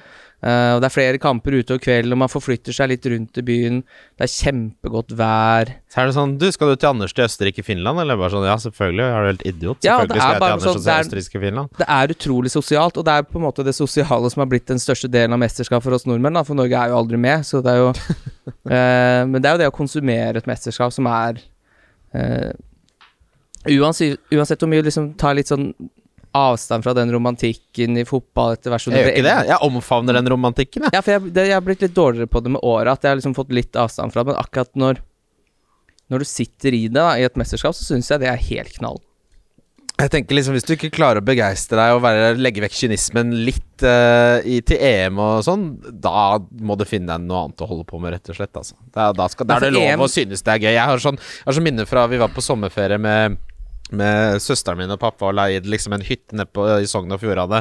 Eh, og Det er flere kamper ute og kveld, og man forflytter seg litt rundt i byen. Det er kjempegodt vær. Så er det sånn Du, skal du til Anders til Østerrike-Finland? Eller bare sånn Ja, selvfølgelig. Er du helt idiot? Ja, Selvfølgelig skal jeg til Anders sånn, er- Østerrike-Finland. Det er utrolig sosialt, og det er på en måte det sosiale som har blitt den største delen av mesterskapet for oss nordmenn. Da, for Norge er jo aldri med, så det er jo uh, Men det er jo det å konsumere et mesterskap som er uh, uansett, uansett hvor mye liksom tar litt sånn avstand fra den romantikken i fotball etter hvert som Jeg gjør ikke det. Jeg omfavner den romantikken, jeg. Ja, for jeg, det, jeg har blitt litt dårligere på det med året, at jeg har liksom fått litt avstand fra det. Men akkurat når Når du sitter i det, da, i et mesterskap, så syns jeg det er helt knall. Jeg tenker liksom Hvis du ikke klarer å begeistre deg og være, legge vekk kynismen litt uh, i, til EM og sånn, da må du finne deg noe annet å holde på med, rett og slett. Altså. Da, da, skal, da er det lov EM å synes det er gøy. Jeg har sånn, jeg har sånn minne fra vi var på sommerferie med med søsteren min og pappa og leid liksom en hytte nede i Sogn og Fjordane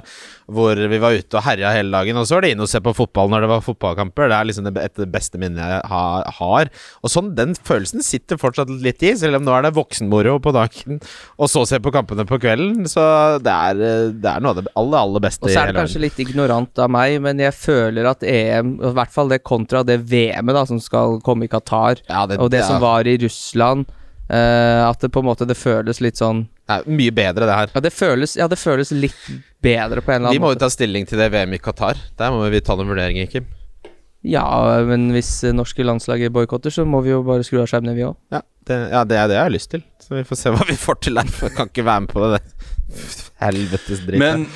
hvor vi var ute og herja hele dagen. Og så var det inn og se på fotball når det var fotballkamper. Det er liksom det, et av de beste minnene jeg ha, har. Og sånn, den følelsen sitter fortsatt litt i, selv om nå er det voksenmoro på dagen, og så se på kampene på kvelden. Så det er, det er noe av det aller, aller beste Og så er det kanskje litt ignorant av meg, men jeg føler at EM, i hvert fall det kontra det VM-et som skal komme i Qatar, Ja, det, og det som er- var i Russland, eh, at det på en måte det føles litt sånn er mye bedre, det her. Ja, det føles, ja, det føles litt bedre på en eller Vi må jo ta stilling til det VM i Qatar. Der må vi ta noen vurderinger, Kim. Ja, men hvis eh, norske landslaget boikotter, så må vi jo bare skru av skjermene, vi òg. Ja, det, ja, det er det jeg har lyst til. Så vi får se hva vi får til her. For jeg kan ikke være med på det. det. Helvetes dritt. Men,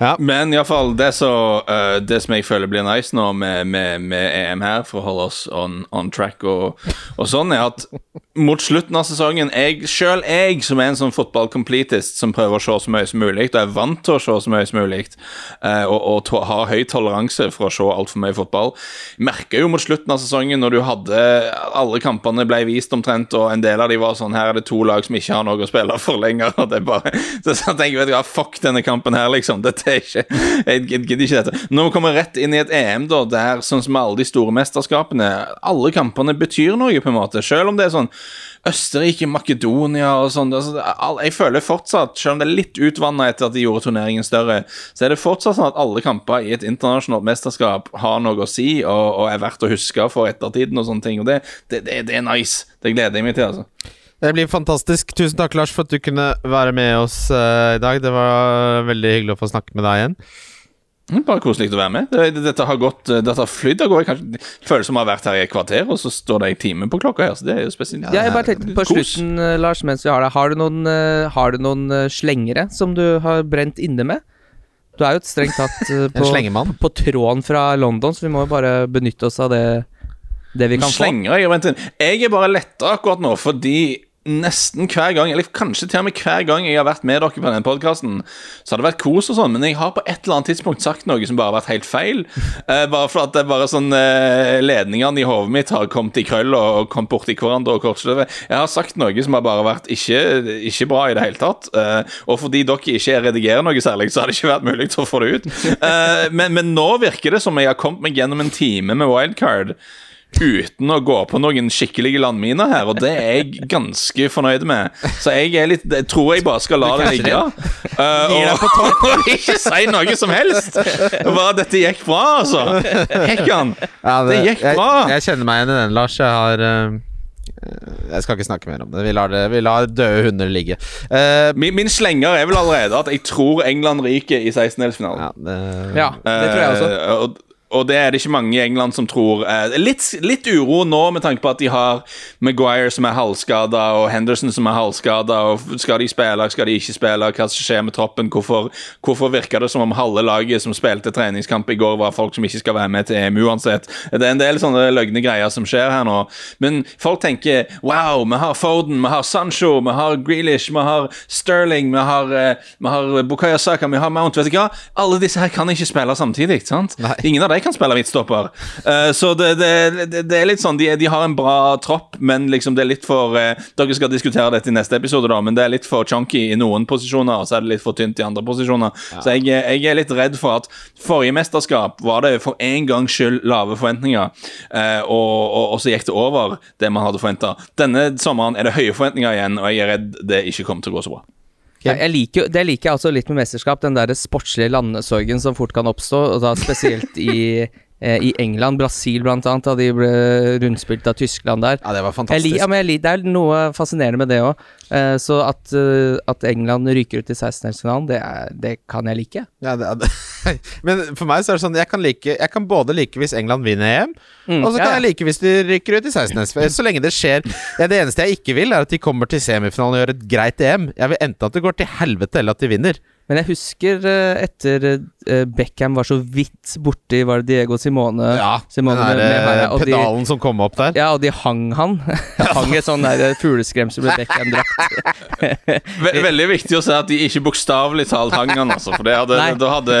Ja. men iallfall det, så, eh, det som jeg føler blir nice nå med, med, med EM her, for å holde oss on, on track og, og sånn, er at mot slutten av sesongen jeg, Selv jeg, som er en sånn fotball-completist som prøver å se så mye som mulig, og er vant til å se så mye som mulig, uh, og, og to, har høy toleranse for å se altfor mye fotball, merker jo mot slutten av sesongen, når du hadde Alle kampene ble vist omtrent, og en del av de var sånn Her er det to lag som ikke har noe å spille for lenger. Og det er bare Så jeg tenker, vet du fuck denne kampen her, liksom. Dette er ikke Jeg gidder ikke dette. Vi kommer rett inn i et EM, da, der sånn som alle de store mesterskapene Alle kampene betyr noe, på en måte. Selv om det er sånn Østerrike, Makedonia og sånn. Altså, jeg føler fortsatt, selv om det er litt utvanna etter at de gjorde turneringen større, så er det fortsatt sånn at alle kamper i et internasjonalt mesterskap har noe å si og, og er verdt å huske for ettertiden og sånne ting. Og det, det, det, det er nice. Det gleder jeg meg til, altså. Det blir fantastisk. Tusen takk, Lars, for at du kunne være med oss uh, i dag. Det var veldig hyggelig å få snakke med deg igjen. Mm, Bare koselig å være med. Det, det, dette har gått eh, Dette har flydd av gårde. Det føles som å ha vært her i et kvarter, og så står det en time på klokka her. Så det er jo spesielt. Ja, jeg bare tenkte på slutten, Kos. Lars, mens vi har deg. Har du noen, eh, har du noen eh, slengere som du har brent inne med? Du er jo et strengt tatt eh, på, på tråden fra London, så vi må jo bare benytte oss av det, det vi kan få. Slenger jeg har. Jeg er bare letta akkurat nå fordi nesten hver gang, eller kanskje til og med hver gang jeg har vært med dere på denne podkasten, så har det vært kos og sånn, men jeg har på et eller annet tidspunkt sagt noe som bare har vært helt feil. Eh, bare for at det er bare sånn eh, ledningene i hodet mitt har kommet i krøll og, og kommet borti hverandre og korsløvet. Jeg har sagt noe som har bare vært ikke, ikke bra i det hele tatt. Eh, og fordi dere ikke redigerer noe særlig, så har det ikke vært mulig til å få det ut. Eh, men, men nå virker det som jeg har kommet meg gjennom en time med wildcard uten å gå på noen skikkelige landminer her, og det er jeg ganske fornøyd med. Så jeg er litt Jeg tror jeg bare skal la det ligge. Uh, og, og ikke si noe som helst. Bare dette gikk bra, altså. Hekkan. Ja, Det gikk bra. Jeg, jeg kjenner meg igjen i den, Lars. Jeg har uh Jeg skal ikke snakke mer om det. Vi lar, det, vi lar døde hunder ligge. Uh, Min, min slenger er vel allerede at jeg tror England ryker i 16-delsfinalen. ja, det, Ja, det tror jeg også. Uh, og, og det er det ikke mange i England som tror. Eh, litt, litt uro nå med tanke på at de har Maguire som er halvskada, og Henderson som er halvskada. Og skal de spille, skal de ikke spille? Hva som skjer med troppen? Hvorfor, hvorfor virker det som om halve laget som spilte treningskamp i går, var folk som ikke skal være med til EM uansett? Det er en del sånne løgne greier som skjer her nå. Men folk tenker wow, vi har Foden, vi har Sancho, vi har Grealish, vi har Sterling, vi har, eh, vi har Bukayo Saka, vi har Mount. Vet du hva? Alle disse her kan ikke spille samtidig. sant? Nei. Ingen av dem kan spille midtstopper. Uh, så det, det, det, det er litt sånn de, de har en bra tropp, men liksom det er litt for uh, Dere skal diskutere dette i neste episode, da, men det er litt for chunky i noen posisjoner, og så er det litt for tynt i andre posisjoner. Så jeg, jeg er litt redd for at forrige mesterskap var det for en gangs skyld lave forventninger, uh, og, og, og så gikk det over det man hadde forventa. Denne sommeren er det høye forventninger igjen, og jeg er redd det ikke kommer til å gå så bra. Jeg, jeg liker, det liker jeg også litt med mesterskap, den der sportslige landesorgen som fort kan oppstå, og da spesielt i, i England, Brasil annet, da de ble rundspilt av Tyskland der. ja, det var Jeg fantastisk. ja, men jeg det er noe fascinerende med det òg. så at, eh, at England ryker ut i 16-delsfinalen, det, det kan jeg like. Ja, det, det. Men for meg så er det sånn Jeg kan, like, jeg kan både like hvis England vinner EM, Mm, og så kan ja. jeg like hvis de rykker ut i 16. Så lenge det skjer. Ja, det eneste jeg ikke vil, er at de kommer til semifinalen og gjør et greit EM. Jeg vil enten at det går til helvete, eller at de vinner. Men jeg husker eh, etter eh, Beckham var så vidt borti Var det Diego Simone? Simone den der med her, ja, eh, og de- pedalen som kom opp der. Ja, og de hang han. hang et sånn fugleskremsel med Beckham-drakt. Veldig viktig å si at de ikke bokstavelig talt hang han, altså. For det hadde, da hadde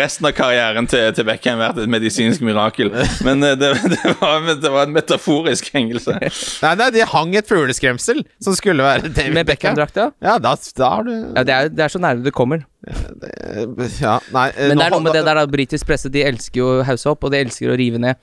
resten av karrieren til, til Beckham vært et medisinsk mirakel. Men det, det, var, det var en metaforisk hengelse. Nei, nei, de hang et fugleskremsel som skulle være David Med Beckham-drakt, ja. Ja, da, da har du ja det, er, det er så nærme det kommer. Eh, Ja, nei eh, Men det er noe med det der da, britisk presse, de elsker jo å hausse opp, og de elsker å rive ned.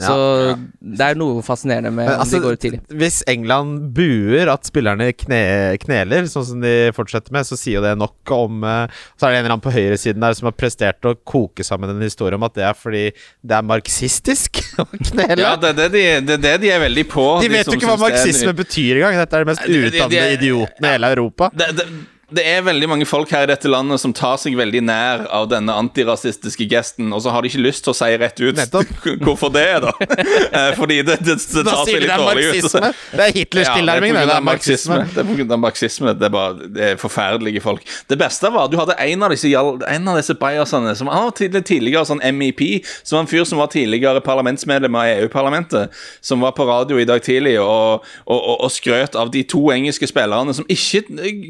Så Ja. det er noe fascinerende med Men om altså, de går tidlig. Hvis England buer at spillerne kne, kneler, sånn som de fortsetter med, så sier jo det nok om eh, Så er det en eller annen på høyresiden der som har prestert å koke sammen en historie om at det er fordi det er marxistisk å knele. Ja, det er det de, det er det de er veldig på. de vet jo ikke hva marxisme betyr engang. Dette er de mest De- de- de- utdannede idiotene i hele Europa. det, det, det er veldig mange folk her i dette landet som tar seg veldig nær av denne antirasistiske gesten, og så har de ikke lyst til å si rett ut hvorfor det er, da. Eh, Fordi det, det, det tar seg litt dårlig ut. marxisme. Det er Hitlers tilnærming, det. det Det er marxisme. Det er pga. marxisme. Det er bare det er forferdelige folk. Det beste var at du hadde en av disse, en av disse bajasene som han var tidlig- tidligere sånn MEP, som var en fyr som var tidligere parlamentsmedlem av EU-parlamentet, som var på radio i dag tidlig og, og, og, og skrøt av de to engelske spillerne som ikke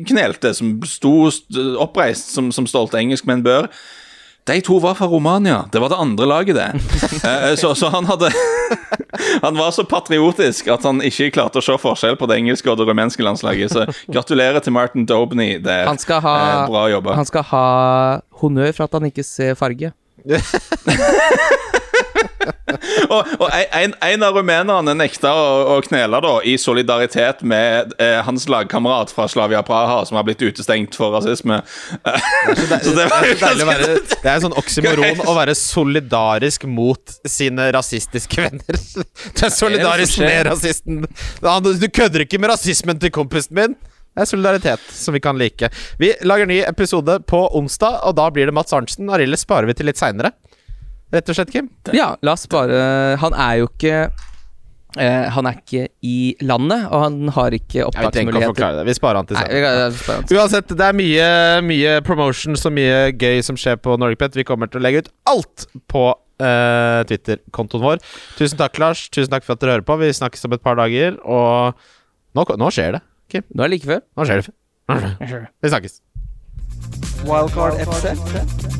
knelte, som sto oppreist som, som stolte engelskmenn bør. De to var fra Romania. Det var det andre laget, det. Eh, så, så han hadde Han var så patriotisk at han ikke klarte å se forskjell på det engelske og det rumenske landslaget. Så gratulerer til Martin Dobney. Det er Han skal ha, eh, bra jobba. han skal ha honnør for at han ikke ser farge. Og, og en, en av rumenerne nekta å, å knele da i solidaritet med eh, hans lagkamerat fra Slavia Praha, som har blitt utestengt for rasisme. det er, deilig å være, det er en sånn oksymoron å være solidarisk mot sine rasistiske venner. Du er solidarisk med rasisten. Du du kødder ikke med rasismen til kompisen min. Det er solidaritet som vi kan like. Vi lager ny episode på onsdag, og da blir det Mats Arntzen. Arille sparer vi til litt seinere. Rett og slett, Kim. Ja, la oss bare Han er jo ikke eh, Han er ikke i landet, og han har ikke opptaksmuligheter. Vi sparer han til til- Uansett, det er mye, mye promotion og mye gøy som skjer på Norgepet. Vi kommer til å legge ut alt på eh, Twitter-kontoen vår. Tusen takk, Lars. Tusen takk for at dere hører på. Vi snakkes om et par dager, og nå, nå skjer det. Kim, Nå er det like før. Nå skjer det. Vi snakkes. Wildcard FC.